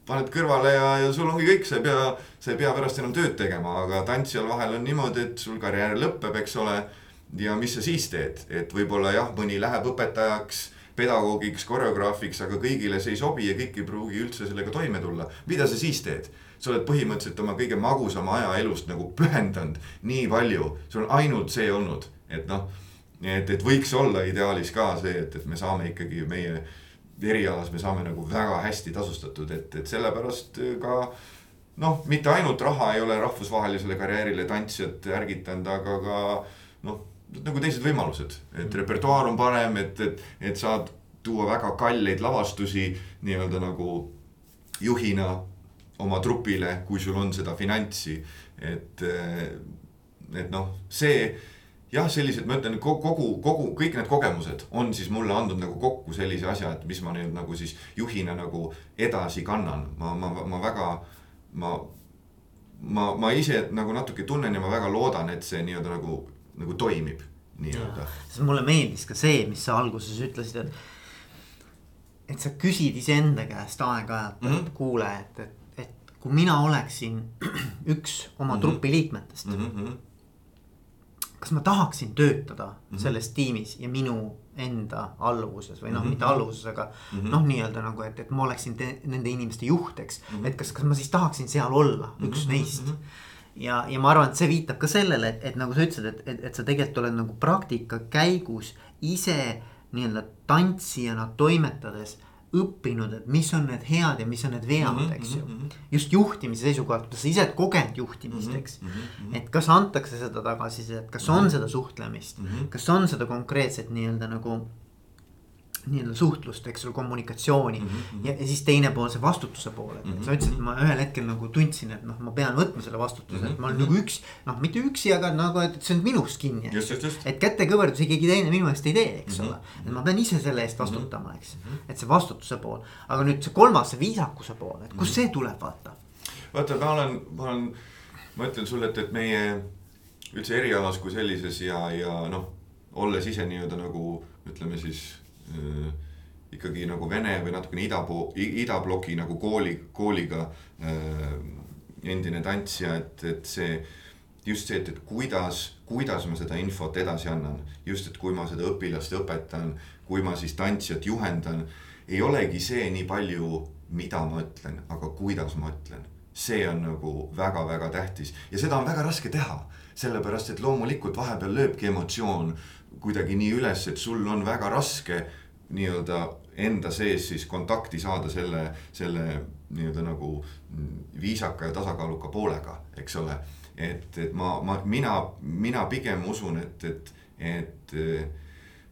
Paned kõrvale ja, ja sul ongi kõik, sa ei pea, sa ei pea pärast enam tööd tegema, aga tantsijal vahel on niimoodi, et sul karjäär lõpeb, eks ole. ja mis sa siis teed, et võib-olla jah, mõni läheb õpetajaks pedagoogiks, koreograafiks, aga kõigile see ei sobi ja kõik ei pruugi üldse sellega toime tulla. mida sa siis teed? sa oled põhimõtteliselt oma kõige magusama aja elust nagu pühendanud nii palju, sul on ainult see olnud, et noh. et, et võiks olla ideaalis ka see, et, et me saame ikkagi meie erialas, me saame nagu väga hästi tasustatud, et, et sellepärast ka noh, mitte ainult raha ei ole rahvusvahelisele karjäärile tantsijat ärgitanud, aga ka noh, nagu teised võimalused, et repertuaar on parem, et, et, et saad tuua väga kalleid lavastusi nii-öelda nagu juhina oma trupile, kui sul on seda finantsi. et, eh, et noh, see jah, sellised, ma ütlen kogu, kogu, kõik need kogemused on siis mulle andnud nagu kokku sellise asja, et mis ma nüüd nagu siis juhina nagu edasi kannan, ma, ma, ma väga, ma. ma, ma ise nagu natuke tunnen ja ma väga loodan, et see nii-öelda nagu, nagu toimib nii-öelda. sest mulle meeldis ka see, mis sa alguses ütlesid, et. et sa küsid iseenda käest aeg-ajalt mm, -hmm. et kuule, et, et kui mina oleksin üks oma mm -hmm. trupi liikmetest mm. -hmm. Kas ma tahaksin töötada mm -hmm. selles tiimis ja minu enda alluvuses või noh mm -hmm., mitte alluvuses, aga mm -hmm. noh, nii-öelda nagu, et, et ma oleksin nende inimeste juht, eks mm. -hmm. et kas, kas ma siis tahaksin seal olla mm -hmm. üks neist mm. -hmm ja, ja ma arvan, et see viitab ka sellele, et, et nagu sa ütlesid, et, et, et sa tegelikult oled nagu praktika käigus ise nii-öelda tantsijana toimetades õppinud, et mis on need head ja mis on need vead mm, -hmm, eks ju mm. -hmm. just juhtimise seisukohalt, sa ise oled kogenud juhtimist mm, -hmm, eks mm. -hmm. et kas antakse seda tagasisidet, kas on mm -hmm. seda suhtlemist mm, -hmm. kas on seda konkreetset nii-öelda nagu nii-öelda suhtlust, eks ole, kommunikatsiooni mm. -hmm. ja, ja siis teine pool, see vastutuse pool, et mm -hmm. sa ütlesid, et ma ühel hetkel nagu tundsin, et noh, ma pean võtma selle vastutuse mm, -hmm. et ma olen nagu üks. noh, mitte üksi, aga nagu, et see on minust kinni. et kätekõverdusi keegi teine minu eest ei tee, eks mm -hmm. ole. et ma pean ise selle eest vastutama, eks mm, -hmm. et see vastutuse pool, aga nüüd see kolmas, see viisakuse pool, et kust mm -hmm. see tuleb, vaata. vaata, ma olen, ma olen, ma ütlen sulle, et, et meie üldse erialas kui sellises ja, ja noh, olles ise nii-öelda nagu ütleme siis ikkagi nagu vene või natukene ida, idabloki nagu kooli, kooliga äh, endine tantsija, et, et see just see, et, et kuidas, kuidas ma seda infot edasi annan, just, et kui ma seda õpilast õpetan, kui ma siis tantsijat juhendan, ei olegi see nii palju, mida ma ütlen, aga kuidas ma ütlen. see on nagu väga-väga tähtis ja seda on väga raske teha, sellepärast et loomulikult vahepeal lööbki emotsioon kuidagi nii üles, et sul on väga raske nii-öelda enda sees siis kontakti saada selle, selle nii-öelda nagu viisaka ja tasakaaluka poolega, eks ole. et, et ma, ma, mina, mina pigem usun, et, et, et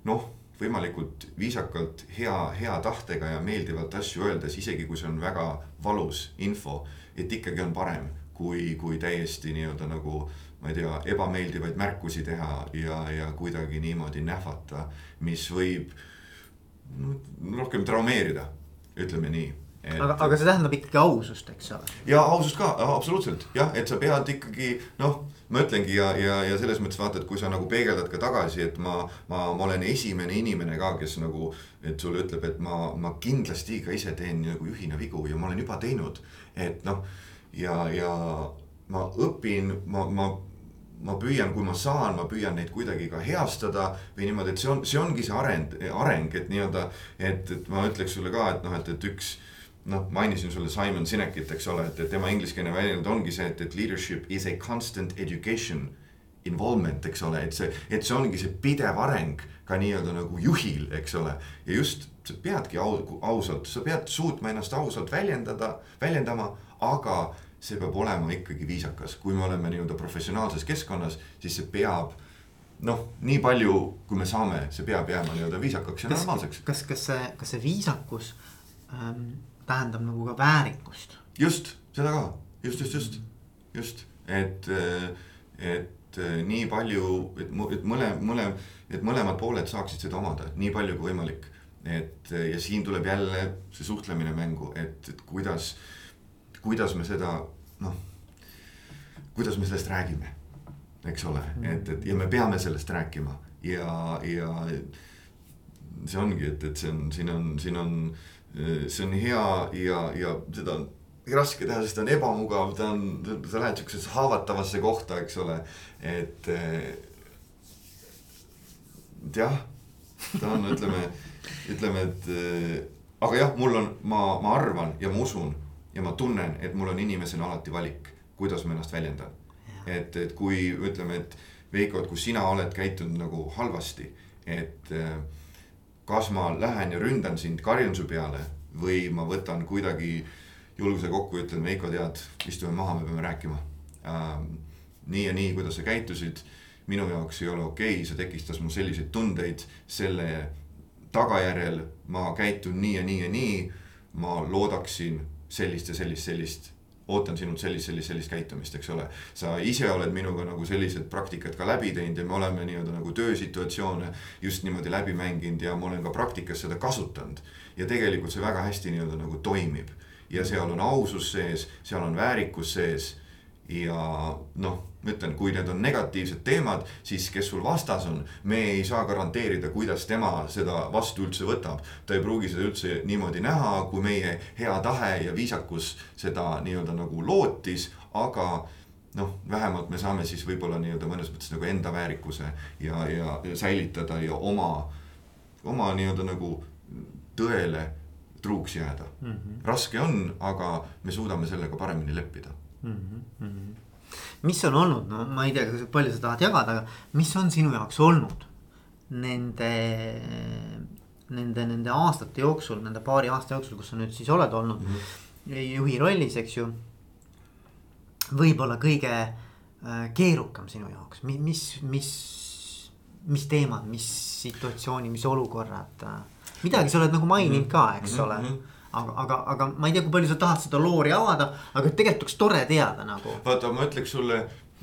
noh, võimalikult viisakalt, hea, hea tahtega ja meeldivalt asju öeldes, isegi kui see on väga valus info, et ikkagi on parem kui, kui täiesti nii-öelda nagu ma ei tea, ebameeldivaid märkusi teha ja, ja kuidagi niimoodi nähvata, mis võib rohkem traumeerida, ütleme nii et.... aga, aga see tähendab ikkagi ausust, eks ole. ja ausust ka, absoluutselt jah, et sa pead ikkagi noh, ma ütlengi ja, ja, ja selles mõttes vaata, et kui sa nagu peegeldad ka tagasi, et ma, ma, ma olen esimene inimene ka, kes nagu. et sulle ütleb, et ma, ma kindlasti ka ise teen nagu juhina vigu ja ma olen juba teinud, et noh. ja, ja ma õpin, ma, ma ma püüan, kui ma saan, ma püüan neid kuidagi ka heastada või niimoodi, et see on, see ongi see areng, areng, et nii-öelda. et, et ma ütleks sulle ka, et noh, et, et üks noh, mainisin sulle Simon Sinekit, eks ole, et, et tema ingliskeelne väljend ongi see, et, et leadership is a constant education involvement, eks ole, et see, et see ongi see pidev areng ka nii-öelda nagu juhil, eks ole. ja just, sa peadki au, ausalt, sa pead suutma ennast ausalt väljendada, väljendama, aga see peab olema ikkagi viisakas, kui me oleme nii-öelda professionaalses keskkonnas, siis see peab noh, nii palju, kui me saame, see peab jääma nii-öelda viisakaks ja kas, normaalseks. kas, kas see, kas see viisakus ähm, tähendab nagu ka väärikust? just, seda ka, just, just, just, just, et, et nii palju, et, et mõle, mõle, et mõlemad pooled saaksid seda omada, nii palju kui võimalik. et ja siin tuleb jälle see suhtlemine mängu, et, et kuidas kuidas me seda noh, kuidas me sellest räägime, eks ole? Mm, et, et ja me peame sellest rääkima. Ja, ja see ongi, et, et see on, siin on, siin on, see on hea ja, ja seda on raske teha, sest ta on ebamugav, ta on, sa lähed siuksesse haavatavasse kohta, eks ole, et. et jah, ta on, ütleme, ütleme, et aga jah, mul on, ma, ma arvan ja ma usun, ja ma tunnen, et mul on inimesena alati valik, kuidas ma ennast väljendan. et, et kui ütleme, et Veiko, et kui sina oled käitunud nagu halvasti, et äh, kas ma lähen ja ründan sind, karjun su peale või ma võtan kuidagi julguse kokku ja ütlen, Veiko, tead, istume maha, me peame rääkima ähm,. nii ja nii, kuidas sa käitusid, minu jaoks ei ole okei okay,, see tekitas mul selliseid tundeid, selle tagajärjel ma käitun nii ja nii ja nii. ma loodaksin sellist ja sellist, sellist ootan sinult sellist, sellist, sellist käitumist, eks ole. sa ise oled minuga nagu sellised praktikad ka läbi teinud ja me oleme nii-öelda nagu töösituatsioone just niimoodi läbi mänginud ja ma olen ka praktikas seda kasutanud. ja tegelikult see väga hästi nii-öelda nagu toimib ja seal on ausus sees, seal on väärikus sees ja noh, ma ütlen, kui need on negatiivsed teemad, siis kes sul vastas on, me ei saa garanteerida, kuidas tema seda vastu üldse võtab. ta ei pruugi seda üldse niimoodi näha, kui meie hea tahe ja viisakus seda nii-öelda nagu lootis, aga noh, vähemalt me saame siis võib-olla nii-öelda mõnes mõttes nagu enda väärikuse ja, ja, ja säilitada ja oma, oma nii-öelda nagu tõele truuks jääda mm. -hmm. raske on, aga me suudame sellega paremini leppida mm. -hmm. mis on olnud, no ma ei tea, palju sa tahad jagada, aga mis on sinu jaoks olnud nende, nende, nende aastate jooksul, nende paari aasta jooksul, kus sa nüüd siis oled olnud mm -hmm. juhi rollis, eks ju. võib-olla kõige äh, keerukam sinu jaoks, mis, mis, mis teemad, mis situatsiooni, mis olukorrad äh, midagi sa oled nagu maininud ka, eks Mhm, ole mhm. Aga, aga, aga ma ei tea, kui palju sa tahad seda loori avada, aga tegelikult oleks tore teada nagu. vaata, ma ütleks sulle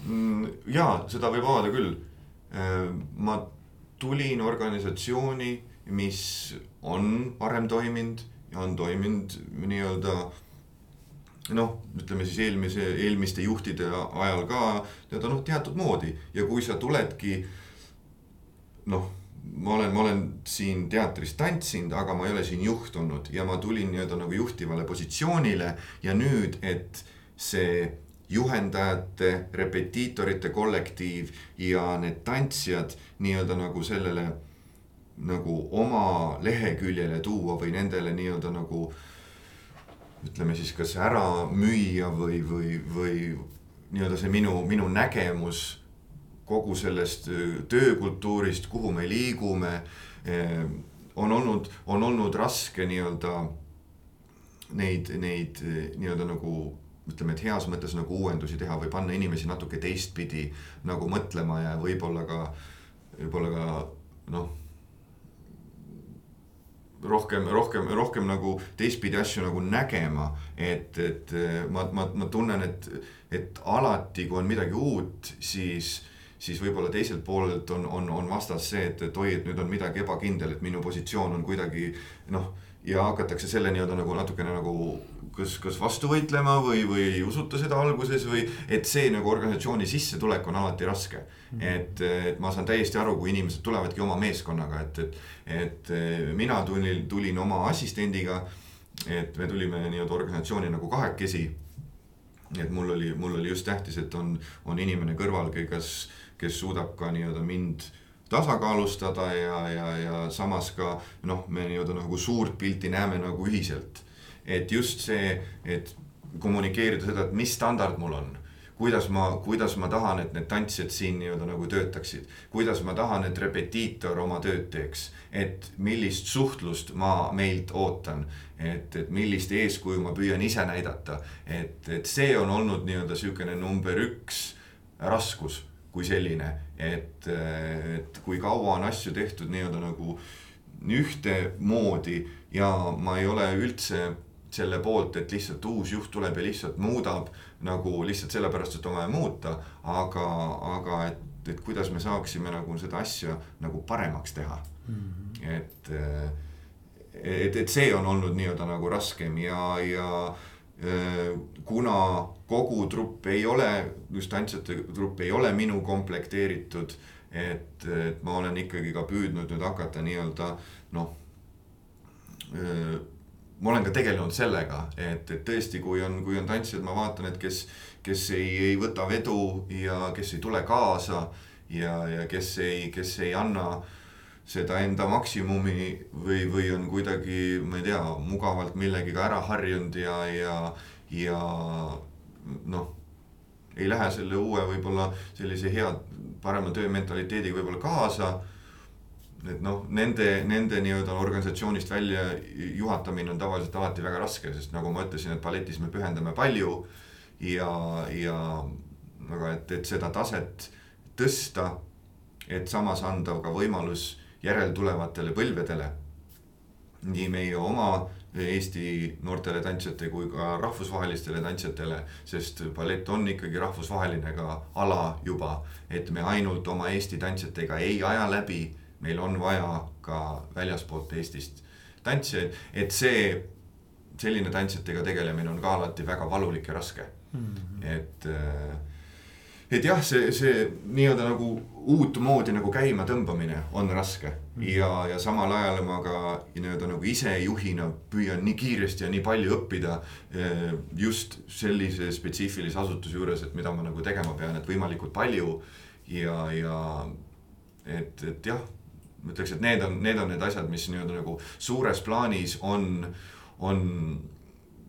mm, jaa, seda võib avada küll. ma tulin organisatsiooni, mis on varem toiminud ja on toiminud nii-öelda noh, ütleme siis eelmise, eelmiste juhtide ajal ka nii-öelda noh, teatud moodi ja kui sa tuledki noh, ma olen, ma olen siin teatris tantsinud, aga ma ei ole siin juht olnud. Ja ma tulin nii-öelda nagu juhtivale positsioonile ja nüüd, et see juhendajate, repetiitorite kollektiiv ja need tantsijad nii-öelda nagu sellele nagu oma leheküljele tuua või nendele nii-öelda nagu ütleme siis kas ära müüa või, või, või nii-öelda see minu, minu nägemus kogu sellest öö, töökultuurist, kuhu me liigume. on olnud, on olnud raske nii-öelda neid, neid nii-öelda nagu ütleme, et heas mõttes nagu uuendusi teha või panna inimesi natuke teistpidi nagu mõtlema ja võib-olla ka, võib-olla ka noh rohkem, rohkem, rohkem nagu teistpidi asju nagu nägema. et, et ma, ma, ma tunnen, et, et alati, kui on midagi uut, siis, siis võib-olla teiselt poolelt on, on, on vastas see, et, et oi, et nüüd on midagi ebakindel, et minu positsioon on kuidagi noh. ja hakatakse selle nii-öelda nagu natukene nagu kas, kas vastu võitlema või, või ei usuta seda alguses või et see nagu organisatsiooni sissetulek on alati raske mm.. et, et ma saan täiesti aru, kui inimesed tulevadki oma meeskonnaga, et, et, et mina tulin, tulin oma assistendiga. et me tulime nii-öelda organisatsiooni nagu kahekesi. et mul oli, mul oli just tähtis, et on, on inimene kõrval, kes, kes suudab ka nii-öelda mind tasakaalustada ja, ja, ja samas ka noh, me nii-öelda nagu suurt pilti näeme nagu ühiselt. Et just see, et kommunikeerida seda, et mis standard mul on. Kuidas ma, kuidas ma tahan, et need tantsijad siin nii-öelda nagu töötaksid. kuidas ma tahan, et repetiitor oma tööd teeks, et millist suhtlust ma meilt ootan. et, et millist eeskuju ma püüan ise näidata, et, et see on olnud nii-öelda sihukene number üks raskus kui selline, et, et kui kaua on asju tehtud nii-öelda nagu ühtemoodi ja ma ei ole üldse selle poolt, et lihtsalt uus juht tuleb ja lihtsalt muudab nagu lihtsalt sellepärast, et on vaja muuta, aga, aga et, et kuidas me saaksime nagu seda asja nagu paremaks teha mm. -hmm. et, et, et see on olnud nii-öelda nagu raskem ja, ja kuna kogu trupp ei ole, just tantsijate trupp ei ole minu komplekteeritud, et, et ma olen ikkagi ka püüdnud nüüd hakata nii-öelda noh ma olen ka tegelenud sellega, et, et tõesti, kui on, kui on tantsijad, ma vaatan, et kes, kes ei, ei võta vedu ja kes ei tule kaasa ja, ja kes ei, kes ei anna seda enda maksimumi või, või on kuidagi, ma ei tea, mugavalt millegiga ära harjunud ja, ja, ja noh, ei lähe selle uue võib-olla sellise hea, parema töömentaliteediga võib-olla kaasa et noh, nende, nende nii-öelda organisatsioonist välja juhatamine on tavaliselt alati väga raske, sest nagu ma ütlesin, et balletis me pühendame palju. ja, ja aga et, et seda taset tõsta, et samas anda ka võimalus järeltulevatele põlvedele. nii meie oma Eesti noortele tantsijate kui ka rahvusvahelistele tantsijatele, sest ballett on ikkagi rahvusvaheline ka ala juba, et me ainult oma Eesti tantsijatega ei aja läbi meil on vaja ka väljaspoolt Eestist tantsijaid, et see, selline tantsijatega tegelemine on ka alati väga valulik ja raske mm. -hmm. et, et jah, see, see nii-öelda nagu uutmoodi nagu käima tõmbamine on raske mm. ja, ja samal ajal ma ka nii-öelda nagu ise juhina püüan nii kiiresti ja nii palju õppida. just sellise spetsiifilise asutuse juures, et mida ma nagu tegema pean, et võimalikult palju ja, ja et, et jah ma ütleks, et need on, need on need asjad, mis nii-öelda nagu suures plaanis on, on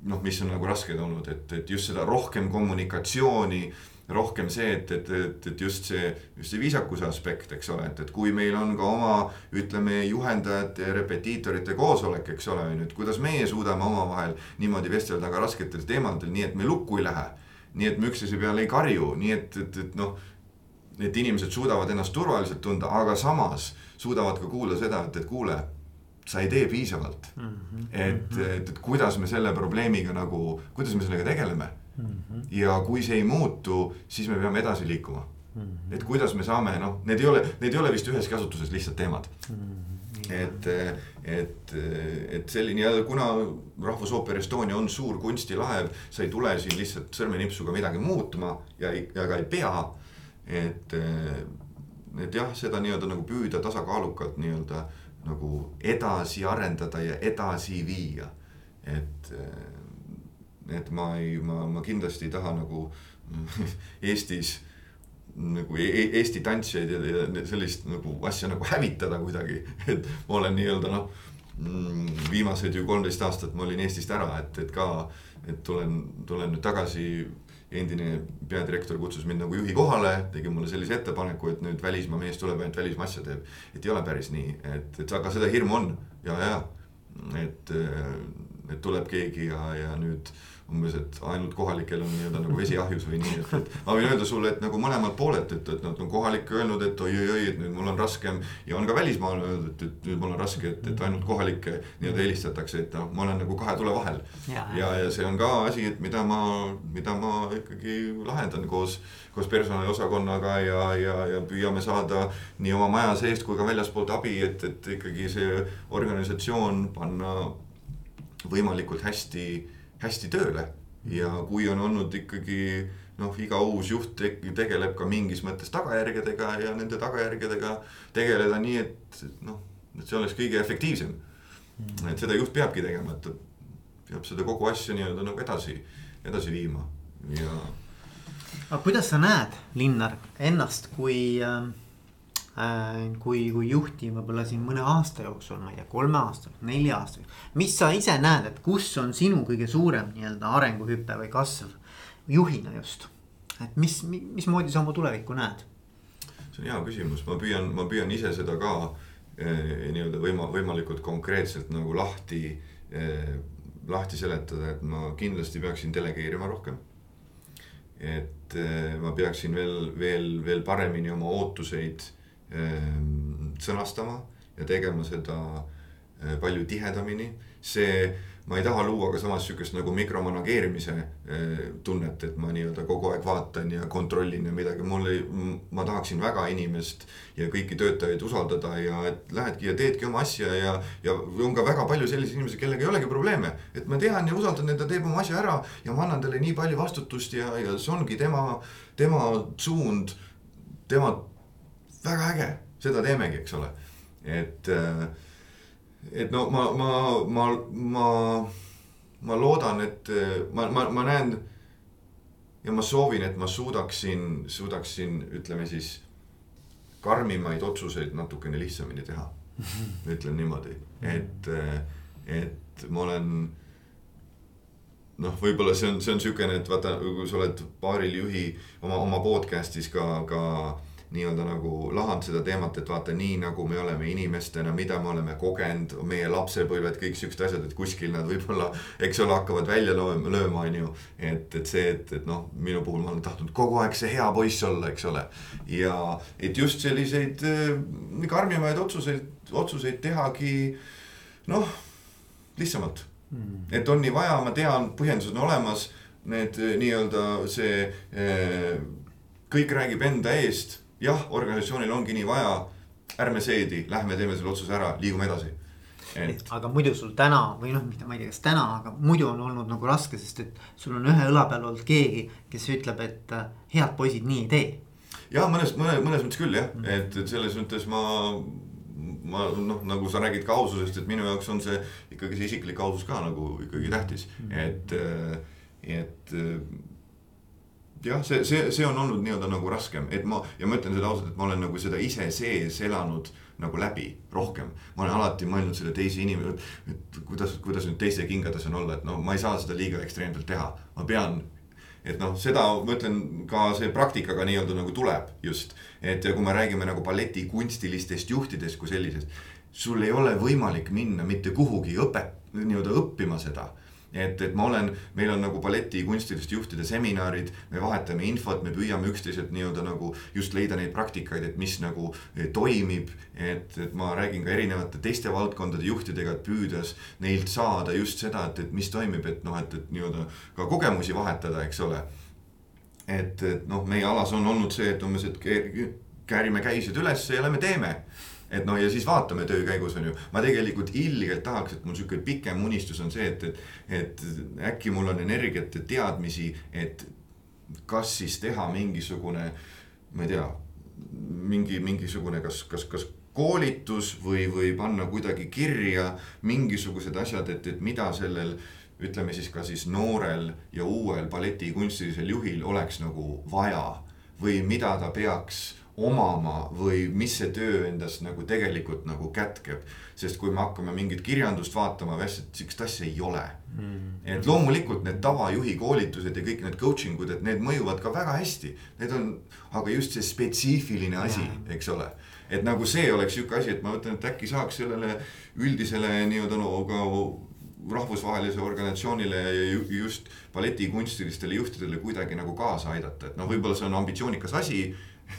noh, mis on nagu rasked olnud, et, et just seda rohkem kommunikatsiooni rohkem see, et, et, et, et just see, just see viisakuse aspekt, eks ole, et, et kui meil on ka oma, ütleme, juhendajate ja repetiitorite koosolek, eks ole, on ju, et kuidas meie suudame omavahel niimoodi vestelda ka rasketel teemadel, nii et me lukku ei lähe. nii et me üksteise peale ei karju, nii et, et, et noh, et inimesed suudavad ennast turvaliselt tunda, aga samas suudavad ka kuulda seda, et, et kuule, sa ei tee piisavalt mm. -hmm. et, et, et kuidas me selle probleemiga nagu, kuidas me sellega tegeleme mm. -hmm. ja kui see ei muutu, siis me peame edasi liikuma mm. -hmm. et kuidas me saame, noh, need ei ole, need ei ole vist üheski asutuses lihtsad teemad mm. -hmm. et, et, et selline ja kuna Rahvusooper Estonia on suur kunstilaev, sa ei tule siin lihtsalt sõrmenipsuga midagi muutma ja, ja ka ei pea. et, et jah, seda nii-öelda nagu püüda tasakaalukalt nii-öelda nagu edasi arendada ja edasi viia. et, et ma ei, ma, ma kindlasti ei taha nagu Eestis nagu e, e Eesti tantsijaid ja, ja sellist nagu asja nagu hävitada kuidagi, et ma olen nii-öelda noh. Mm, viimased ju kolmteist aastat ma olin Eestist ära, et, et ka, et tulen, tulen nüüd tagasi. endine peadirektor kutsus mind nagu juhi kohale, tegi mulle sellise ettepaneku, et nüüd välismaa mees tuleb ainult välismaa asja teeb. et ei ole päris nii, et, et aga seda hirmu on ja, ja, et, et tuleb keegi ja, ja nüüd umbes, et ainult kohalikel on nii-öelda nagu vesi ahjus või nii, et, et ma võin öelda sulle, et nagu mõlemalt poolelt, et, et nad on kohalik öelnud, et oi-oi-oi, et nüüd mul on raskem. ja on ka välismaal öeldud, et, et nüüd mul on raske, et, et ainult kohalikke nii-öelda helistatakse, et noh, ma olen nagu kahe tule vahel. ja, ja, ja see on ka asi, et mida ma, mida ma ikkagi lahendan koos, koos personaliosakonnaga ja, ja, ja püüame saada nii oma maja seest kui ka väljaspoolt abi, et, et ikkagi see organisatsioon panna võimalikult hästi hästi tööle. ja kui on olnud ikkagi noh, iga uus juht tegeleb ka mingis mõttes tagajärgedega ja nende tagajärgedega tegeleda nii, et noh, et see oleks kõige efektiivsem. Mm. et seda juht peabki tegema, et ta peab seda kogu asja nii-öelda nagu edasi, edasi viima ja. aga kuidas sa näed, Linnar, ennast kui äh Äh, kui, kui juhti võib-olla siin mõne aasta jooksul, ma ei tea, kolme aasta, nelja aasta. mis sa ise näed, et kus on sinu kõige suurem nii-öelda arenguhüpe või kasv juhina just, et mis, mismoodi sa oma tulevikku näed? see on hea küsimus, ma püüan, ma püüan ise seda ka eh, nii-öelda võima-, võimalikult konkreetselt nagu lahti eh,, lahti seletada, et ma kindlasti peaksin delegeerima rohkem. et eh, ma peaksin veel, veel, veel paremini oma ootuseid sõnastama ja tegema seda eh, palju tihedamini. see, ma ei taha luua ka samas sihukest nagu mikromanageerimise eh, tunnet, et ma nii-öelda kogu aeg vaatan ja kontrollin ja midagi, mul ei, ma tahaksin väga inimest ja kõiki töötajaid usaldada ja et lähedki ja teedki oma asja ja, ja on ka väga palju selliseid inimesi, kellega ei olegi probleeme. et ma tean ja usaldan, et ta teeb oma asja ära ja ma annan talle nii palju vastutust ja, ja see ongi tema, tema suund, tema väga äge, seda teemegi, eks ole. et, äh, et no ma, ma, ma, ma, ma loodan, et äh, ma, ma, ma näen. ja ma soovin, et ma suudaksin, suudaksin, ütleme siis karmimaid otsuseid natukene lihtsamini teha. ütlen niimoodi, et, äh, et ma olen noh, võib-olla see on, see on siukene, et vaata, kui sa oled paaril juhi oma, oma podcast'is ka, ka nii-öelda nagu lahanud seda teemat, et vaata nii nagu me oleme inimestena, mida me oleme kogenud, meie lapsepõlved, kõik siuksed asjad, et kuskil nad võib-olla, eks ole, hakkavad välja lööma, lööma, on ju. et, et see, et, et noh, minu puhul ma olen tahtnud kogu aeg see hea poiss olla, eks ole. ja et just selliseid äh, karmimaid otsuseid, otsuseid tehagi noh, lihtsamalt mm.. et on nii vaja, ma tean, põhjendused on olemas, need äh, nii-öelda see äh, kõik räägib enda eest jah, organisatsioonil ongi nii vaja, ärme seedi, lähme teeme selle otsuse ära, liigume edasi. Et... aga muidu sul täna või noh, mitte ma ei tea, kas täna, aga muidu on olnud nagu raske, sest et sul on ühe õla peal olnud keegi, kes ütleb, et äh, head poisid nii ei tee. ja mõnes, mõne, mõnes mõttes küll jah mm., et, et selles mõttes ma, ma noh, nagu sa räägid ka aususest, et minu jaoks on see ikkagi see isiklik ausus ka nagu ikkagi tähtis mm., et, äh, et jah, see, see, see on olnud nii-öelda nagu raskem, et ma ja ma ütlen seda ausalt, et ma olen nagu seda ise sees elanud nagu läbi rohkem. ma olen alati mõelnud selle teise inimese, et kuidas, kuidas nüüd teiste kingades on olla, et no ma ei saa seda liiga ekstreemselt teha, ma pean. et noh, seda ma ütlen ka see praktikaga nii-öelda nagu tuleb just, et ja kui me räägime nagu balleti kunstilistest juhtidest kui sellisest. sul ei ole võimalik minna mitte kuhugi õpet-, nii-öelda õppima seda et, et ma olen, meil on nagu balleti kunstiliste juhtide seminarid, me vahetame infot, me püüame üksteiselt nii-öelda nagu just leida neid praktikaid, et mis nagu eh, toimib. et, et ma räägin ka erinevate teiste valdkondade juhtidega, et püüdes neilt saada just seda, et, et mis toimib, et noh, et, et nii-öelda ka kogemusi vahetada, eks ole. et, et noh, meie alas on olnud see, et umbes, et käärime käised ülesse ja lähme teeme et noh, ja siis vaatame töö käigus on ju, ma tegelikult ilgelt tahaks, et mul sihuke pikem unistus on see, et, et, et äkki mul on energiat ja teadmisi, et kas siis teha mingisugune, ma ei tea, mingi, mingisugune, kas, kas, kas koolitus või, või panna kuidagi kirja mingisugused asjad, et, et mida sellel ütleme siis ka siis noorel ja uuel balletikunstilisel juhil oleks nagu vaja või mida ta peaks omama või mis see töö endast nagu tegelikult nagu kätkeb. sest kui me hakkame mingit kirjandust vaatama, sihukest asja ei ole mm.. et loomulikult need tavajuhi koolitused ja kõik need coaching ud, et need mõjuvad ka väga hästi. Need on, aga just see spetsiifiline asi, eks ole. et nagu see oleks sihuke asi, et ma mõtlen, et äkki saaks sellele üldisele nii-öelda no ka rahvusvahelisele organisatsioonile ja just balletikundstilistele juhtidele kuidagi nagu kaasa aidata, et noh, võib-olla see on ambitsioonikas asi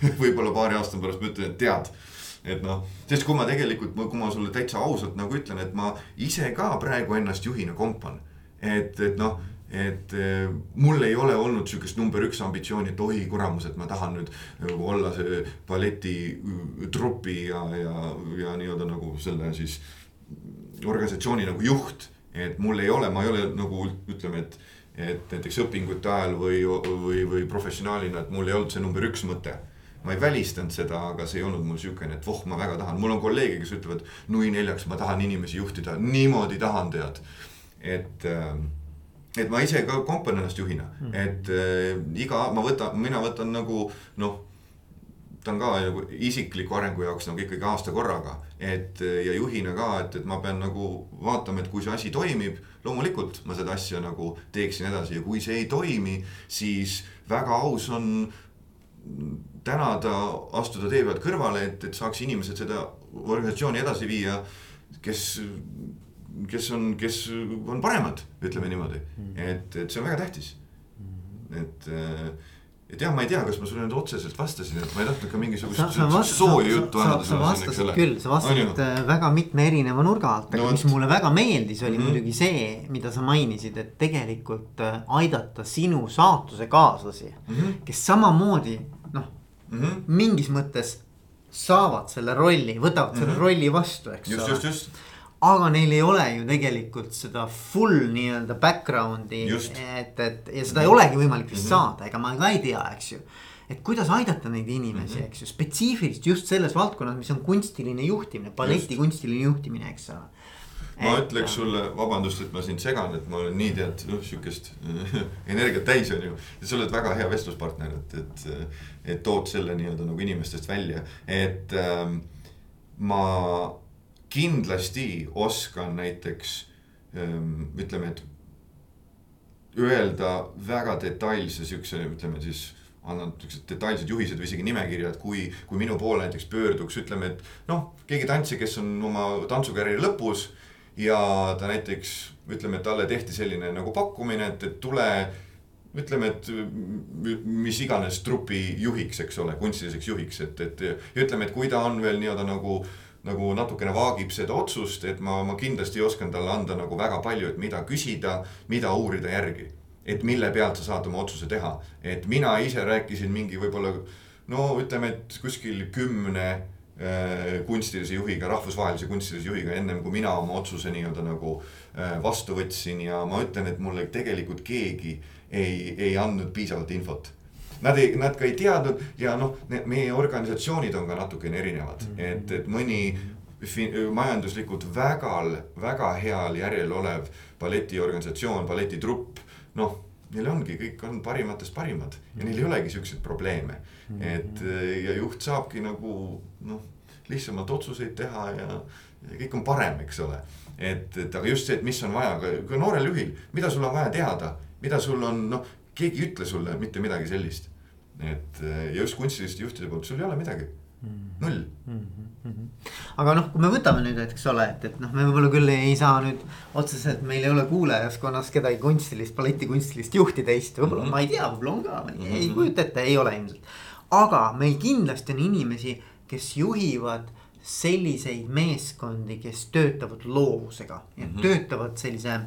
võib-olla paari aasta pärast ma ütlen, et tead et noh, sest kui ma tegelikult, kui ma sulle täitsa ausalt nagu ütlen, et ma ise ka praegu ennast juhina kompan. et, et noh, et eh, mul ei ole olnud sihukest number üks ambitsiooni, et oi kuramus, et ma tahan nüüd nagu olla see balletitrupi ja, ja, ja nii-öelda nagu selle siis organisatsiooni nagu juht. et mul ei ole, ma ei ole nagu ütleme, et, et näiteks õpingute ajal või, või, või professionaalina, et mul ei olnud see number üks mõte ma ei välistanud seda, aga see ei olnud mul siukene, et voh, ma väga tahan, mul on kolleege, kes ütlevad nui neljaks, ma tahan inimesi juhtida, niimoodi tahan tead. et, ähm, et ma ise ka kompan ennast juhina. Mm., et äh, iga, ma võtan, mina võtan nagu noh ta on ka nagu isikliku arengu jaoks nagu ikkagi aasta korraga, et ja juhina ka, et, et ma pean nagu vaatama, et kui see asi toimib, loomulikult ma seda asja nagu teeksin edasi. Ja kui see ei toimi, siis väga aus on tänada, astuda tee pealt kõrvale, et, et saaks inimesed seda organisatsiooni edasi viia, kes, kes on, kes on paremad, ütleme niimoodi mm., et, et see on väga tähtis mm.. et, et jah, ma ei tea, kas ma sulle nüüd otseselt vastasin, et ma ei tahtnud ka mingisugust sooja juttu ajada. sa vastasid küll, sa vastasid äh, väga mitme erineva nurga alt, aga no, mis mulle väga meeldis, oli mm -hmm. muidugi see, mida sa mainisid, et tegelikult äh, aidata sinu saatusekaaslasi mm, -hmm. kes samamoodi mm -hmm. mingis mõttes saavad selle rolli, võtavad mm -hmm. selle mhm. rolli vastu, eks just, ole. aga neil ei ole ju tegelikult seda full nii-öelda background'i, et, et ja seda mm -hmm. ei olegi võimalik vist mm -hmm. saada, ega ma ka ei tea, eks ju. et kuidas aidata neid inimesi mm, -hmm. eks ju, spetsiifiliselt just selles valdkonnas, mis on kunstiline juhtimine, balleti kunstiline juhtimine, eks ole ma ütleks sulle, vabandust, et ma sind segan, et ma olen nii tead, noh sihukest energiat täis on ju. sa oled väga hea vestluspartner, et, et, et tood selle nii-öelda nagu inimestest välja, et ähm, ma kindlasti oskan näiteks ähm, ütleme, et öelda väga detailse siukse, ütleme siis annan siuksed detailsed juhised või isegi nimekirjad, kui, kui minu poole näiteks pöörduks, ütleme, et noh, keegi tantsija, kes on oma tantsukarjääri lõpus ja ta näiteks ütleme, et talle tehti selline nagu pakkumine, et, et tule ütleme, et mis iganes trupi juhiks, eks ole, kunstiliseks juhiks, et, et ja ütleme, et kui ta on veel nii-öelda nagu nagu natukene vaagib seda otsust, et ma, ma kindlasti oskan talle anda nagu väga palju, et mida küsida, mida uurida järgi. et mille pealt sa saad oma otsuse teha, et mina ise rääkisin mingi võib-olla no ütleme, et kuskil kümne kunstilise juhiga, rahvusvahelise kunstilise juhiga ennem kui mina oma otsuse nii-öelda nagu äh, vastu võtsin ja ma ütlen, et mulle tegelikult keegi ei, ei andnud piisavalt infot. Nad ei, nad ka ei teadnud ja noh, meie organisatsioonid on ka natukene erinevad mm, -hmm. et, et mõni majanduslikult väga, väga heal järjel olev balletiorganisatsioon, balletitrupp, noh neil ongi, kõik on parimatest parimad ja neil ei olegi siukseid probleeme. -hmm. et ja juht saabki nagu noh, lihtsamalt otsuseid teha ja, ja kõik on parem, eks ole. et, et aga just see, et mis on vaja ka, ka noorel juhil, mida sul on vaja teada, mida sul on, noh, keegi ei ütle sulle mitte midagi sellist. et ja just kunstiliste juhtide poolt, sul ei ole midagi null mm. -hmm. aga noh, kui me võtame nüüd, et eks ole, et, et noh, me võib-olla küll ei saa nüüd otseselt, meil ei ole kuulajaskonnas kedagi kunstilist, balletikunstilist juhti teist, võib-olla mm -hmm. ma ei tea, võib-olla on ka mm, -hmm. ei kujuta ette, ei ole ilmselt. aga meil kindlasti on inimesi, kes juhivad selliseid meeskondi, kes töötavad loovusega ja mm -hmm. töötavad sellise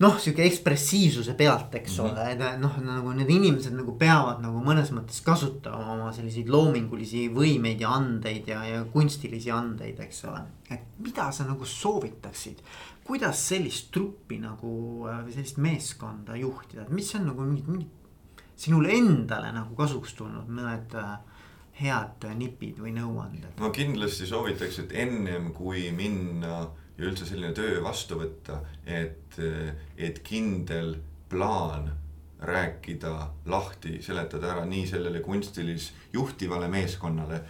noh, sihuke ekspressiivsuse pealt, eks mm -hmm. ole, noh, nagu need inimesed nagu peavad nagu mõnes mõttes kasutama oma selliseid loomingulisi võimeid ja andeid ja, ja kunstilisi andeid, eks ole. et mida sa nagu soovitaksid, kuidas sellist truppi nagu äh, või sellist meeskonda juhtida, et mis on nagu mingid, mingid sinule endale nagu kasuks tulnud mõned äh, head nipid või nõuanded? ma kindlasti soovitaks, et ennem kui minna ja üldse selline töö vastu võtta, et, et kindel plaan rääkida lahti, seletada ära nii sellele kunstilis juhtivale meeskonnale.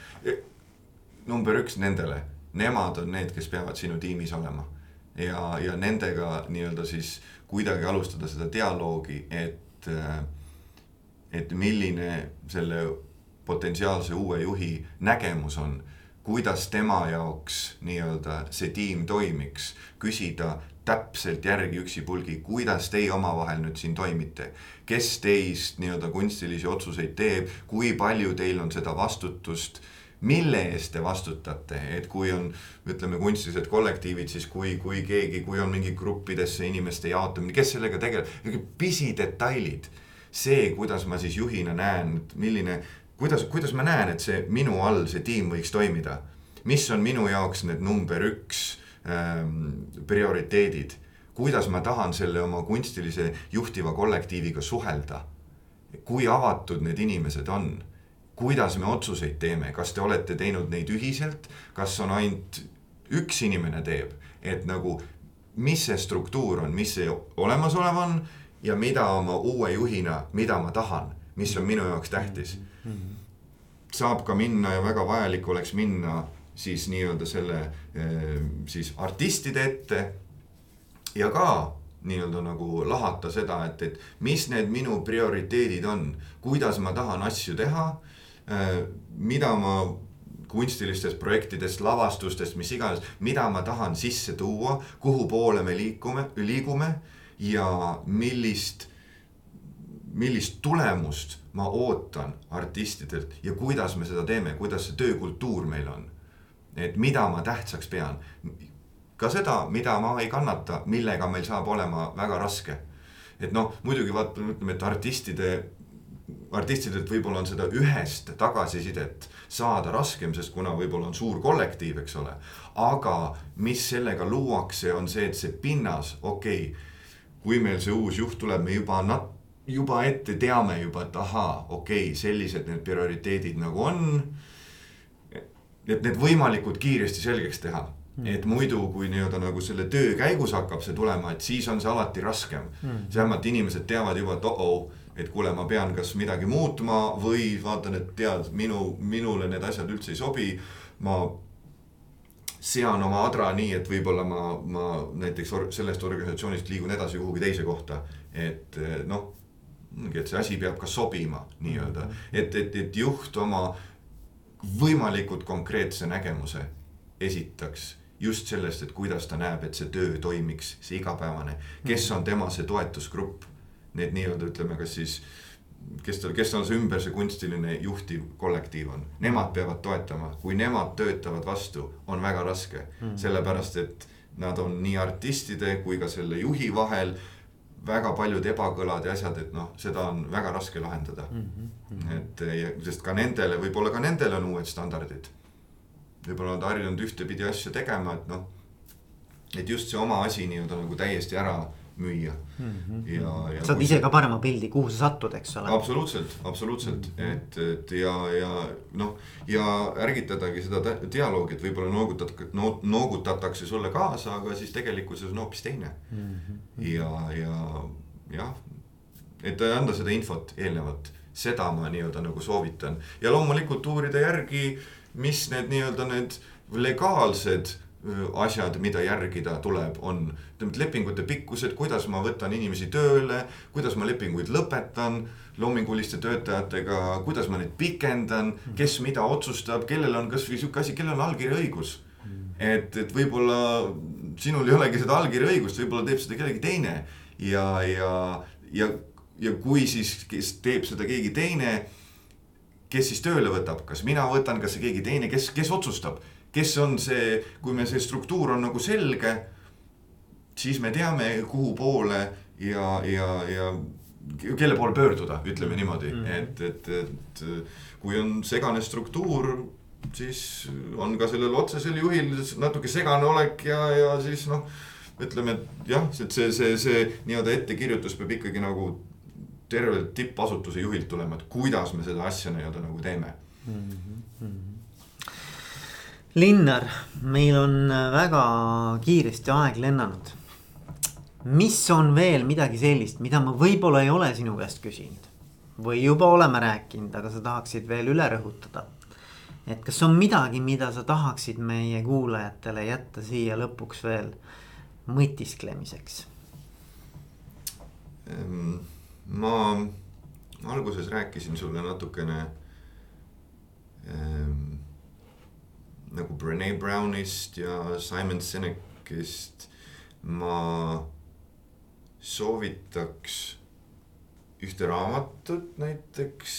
number üks nendele, nemad on need, kes peavad sinu tiimis olema. Ja, ja nendega nii-öelda siis kuidagi alustada seda dialoogi, et, et milline selle potentsiaalse uue juhi nägemus on kuidas tema jaoks nii-öelda see tiim toimiks, küsida täpselt järgi üksipulgi, kuidas teie omavahel nüüd siin toimite. kes teist nii-öelda kunstilisi otsuseid teeb, kui palju teil on seda vastutust, mille eest te vastutate, et kui on, ütleme, kunstilised kollektiivid, siis kui, kui keegi, kui on mingi gruppidesse inimeste jaotamine, kes sellega tegeleb, pisidetailid. see, kuidas ma siis juhina näen, milline kuidas, kuidas ma näen, et see minu all see tiim võiks toimida. mis on minu jaoks need number üks ähm, prioriteedid, kuidas ma tahan selle oma kunstilise juhtiva kollektiiviga suhelda. kui avatud need inimesed on, kuidas me otsuseid teeme, kas te olete teinud neid ühiselt, kas on ainult üks inimene teeb, et nagu mis see struktuur on, mis see olemasolev on ja mida oma uue juhina, mida ma tahan, mis on minu jaoks tähtis mm. -hmm saab ka minna ja väga vajalik oleks minna siis nii-öelda selle eh, siis artistide ette. ja ka nii-öelda nagu lahata seda, et, et mis need minu prioriteedid on, kuidas ma tahan asju teha. Eh, mida ma kunstilistest projektidest, lavastustest, mis iganes, mida ma tahan sisse tuua, kuhu poole me liikume, liigume ja millist millist tulemust ma ootan artistidelt ja kuidas me seda teeme, kuidas see töökultuur meil on. et mida ma tähtsaks pean. ka seda, mida ma ei kannata, millega meil saab olema väga raske. et noh, muidugi vaata, ütleme, et artistide, artistidelt võib-olla on seda ühest tagasisidet saada raskem, sest kuna võib-olla on suur kollektiiv, eks ole. aga mis sellega luuakse, on see, et see pinnas, okei okay, kui meil see uus juht tuleb, me juba nat-, juba ette teame juba, et ahaa, okei okay,, sellised need prioriteedid nagu on. et need võimalikult kiiresti selgeks teha mm., et muidu, kui nii-öelda nagu selle töö käigus hakkab see tulema, et siis on see alati raskem mm.. vähemalt inimesed teavad juba, et oh-oh, et kuule, ma pean kas midagi muutma või vaatan, et tead, minu, minule need asjad üldse ei sobi. ma sean oma adra nii, et võib-olla ma, ma näiteks or sellest organisatsioonist liigun edasi kuhugi teise kohta. et noh et see asi peab ka sobima nii-öelda, et, et, et juht oma võimalikult konkreetse nägemuse esitaks just sellest, et kuidas ta näeb, et see töö toimiks, see igapäevane, kes on tema see toetusgrupp. Need nii-öelda ütleme, kas siis, kes tal, kes tal see ümber see kunstiline juhtiv kollektiiv on, nemad peavad toetama, kui nemad töötavad vastu, on väga raske. Mm., sellepärast et nad on nii artistide kui ka selle juhi vahel väga paljud ebakõlad ja asjad, et noh, seda on väga raske lahendada mm. -hmm. et ja, sest ka nendele, võib-olla ka nendel on uued standardid. võib-olla nad harjunud ühtepidi asju tegema, et noh, et just see oma asi nii-öelda nagu täiesti ära müüa mm. -hmm. ja, ja. saad ise ka parema pildi, kuhu sa satud, eks ole. absoluutselt, absoluutselt mm, -hmm. et, et ja, ja noh, ja ärgitadagi seda dialoogi, et võib-olla noogutad no,, noogutatakse sulle kaasa, aga siis tegelikkuses on hoopis teine mm. -hmm. ja, ja jah, et anda seda infot eelnevalt, seda ma nii-öelda nagu soovitan ja loomulikult uurida järgi, mis need nii-öelda need legaalsed asjad, mida järgida tuleb, on ütleme, et lepingute pikkused, kuidas ma võtan inimesi tööle, kuidas ma lepinguid lõpetan loominguliste töötajatega, kuidas ma neid pikendan, kes mida otsustab, kellel on kasvõi sihuke asi, kellel on allkirjaõigus. et, et võib-olla sinul ei olegi seda allkirjaõigust, võib-olla teeb seda kellegi teine. Ja, ja, ja, ja kui siis, kes teeb seda keegi teine kes siis tööle võtab, kas mina võtan, kas see keegi teine, kes, kes otsustab kes on see, kui me see struktuur on nagu selge, siis me teame, kuhu poole ja, ja, ja kelle poole pöörduda, ütleme niimoodi mm, -hmm. et, et, et kui on segane struktuur, siis on ka sellel otsesel juhil natuke segane olek ja, ja siis noh, ütleme, et jah, et see, see, see nii-öelda ettekirjutus peab ikkagi nagu tervelt tippasutuse juhilt tulema, et kuidas me seda asja nii-öelda nagu teeme mm. -hmm. Linnar, meil on äh, väga kiiresti aeg lennanud. mis on veel midagi sellist, mida ma võib-olla ei ole sinu käest küsinud või juba oleme rääkinud, aga sa tahaksid veel üle rõhutada? et kas on midagi, mida sa tahaksid meie kuulajatele jätta siia lõpuks veel mõtisklemiseks? Ehm, ma alguses rääkisin sulle natukene ähm, nagu Brene Brownist ja Simon Sinekist ma soovitaks ühte raamatut näiteks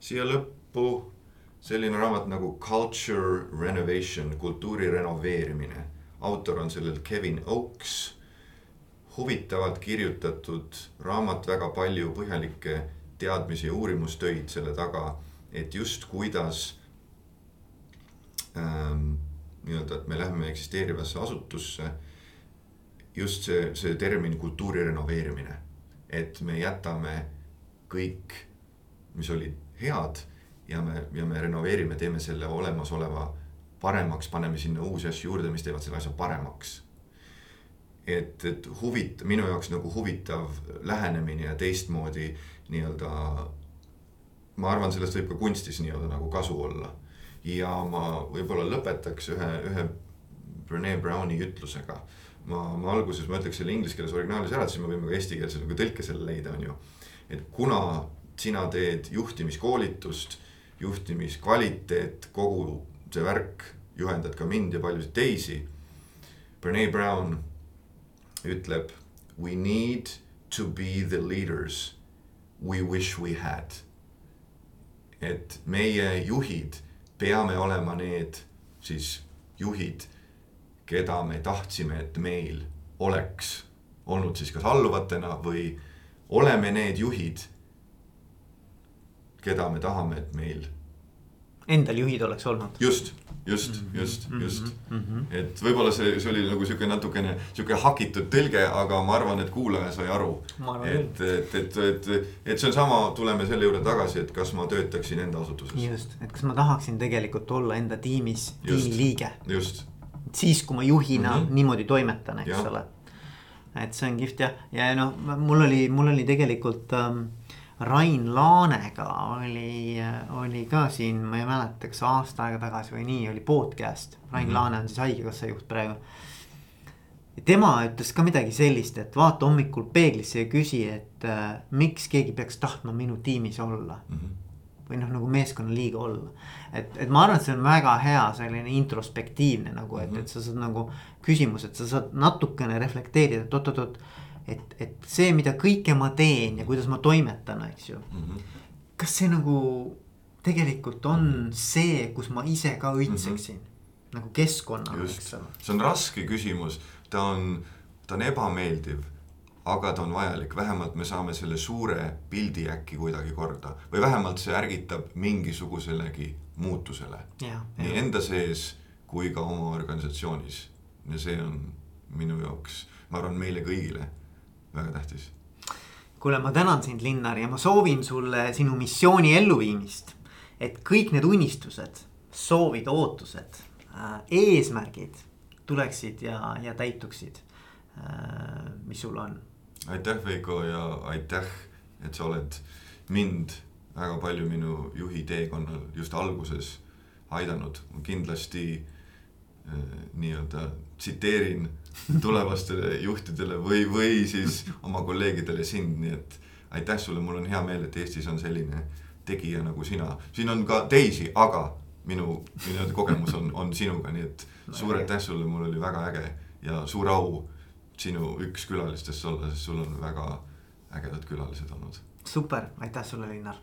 siia lõppu. selline raamat nagu Culture Renovation, kultuuri renoveerimine. autor on sellel Kevin Oaks. huvitavalt kirjutatud raamat, väga palju põhjalikke teadmisi ja uurimustöid selle taga, et just kuidas ähm, nii-öelda, et me läheme eksisteerivasse asutusse. just see, see termin kultuuri renoveerimine, et me jätame kõik, mis olid head ja me, ja me renoveerime, teeme selle olemasoleva paremaks, paneme sinna uusi asju juurde, mis teevad selle asja paremaks. et, et huvit-, minu jaoks nagu huvitav lähenemine ja teistmoodi nii-öelda. ma arvan, sellest võib ka kunstis nii-öelda nagu kasu olla ja ma võib-olla lõpetaks ühe, ühe Brene Browni ütlusega. ma, ma alguses ma ütleks selle inglise keeles originaalis ära, siis me võime ka eestikeelse nagu tõlke selle leida, on ju. et kuna sina teed juhtimiskoolitust, juhtimiskvaliteet, kogu see värk, juhendad ka mind ja paljusid teisi. Brene Brown ütleb we need to be the leaders we wish we had. et meie juhid peame olema need siis juhid, keda me tahtsime, et meil oleks olnud siis kas alluvatena või oleme need juhid, keda me tahame, et meil. Endal juhid oleks olnud. just just, mhm. just, mhm. just mm, -hmm. et võib-olla see, see oli nagu sihuke natukene sihuke hakitud tõlge, aga ma arvan, et kuulaja sai aru. et, et, et, et, et see on sama, tuleme selle juurde tagasi, et kas ma töötaksin enda asutuses. just, et kas ma tahaksin tegelikult olla enda tiimis, tiimi liige. just. siis, kui ma juhina mm -hmm. niimoodi toimetan, eks ja. ole. et see on kihvt jah, ja noh, mul oli, mul oli tegelikult ähm, Rain Laanega oli, oli ka siin, ma ei mäleta, kas aasta aega tagasi või nii, oli podcast. Rain mm -hmm. Laane on siis haigekassa juht praegu. ja tema ütles ka midagi sellist, et vaata hommikul peeglisse ja küsi, et äh, miks keegi peaks tahtma minu tiimis olla mm. -hmm või noh, nagu meeskonnaliige olla. et, et ma arvan, et see on väga hea selline introspektiivne nagu, et, et sa saad nagu küsimus, et sa saad natukene reflekteerida, et oot-oot-oot et, et see, mida kõike ma teen ja kuidas ma toimetan, eks ju mm. -hmm. kas see nagu tegelikult on see, kus ma ise ka õitseksin mm -hmm. nagu keskkonnana, eks ole. see on raske küsimus, ta on, ta on ebameeldiv aga ta on vajalik, vähemalt me saame selle suure pildi äkki kuidagi korda või vähemalt see ärgitab mingisuguselegi muutusele. nii enda sees kui ka oma organisatsioonis. ja see on minu jaoks, ma arvan, meile kõigile väga tähtis. kuule, ma tänan sind, Linnar, ja ma soovin sulle sinu missiooni elluviimist. et kõik need unistused, soovid, ootused äh,, eesmärgid tuleksid ja, ja täituksid äh,, mis sul on. aitäh, Veiko ja aitäh, et sa oled mind väga palju minu juhi teekonnal just alguses aidanud, kindlasti nii-öelda tsiteerin tulevastele juhtidele või, või siis oma kolleegidele sind, nii et aitäh sulle, mul on hea meel, et Eestis on selline tegija nagu sina, siin on ka teisi, aga minu nii-öelda kogemus on, on sinuga, nii et suur aitäh sulle, mul oli väga äge ja suur au sinu üks külalistest olla, sest sul on väga ägedad külalised olnud. super, aitäh sulle, Linnar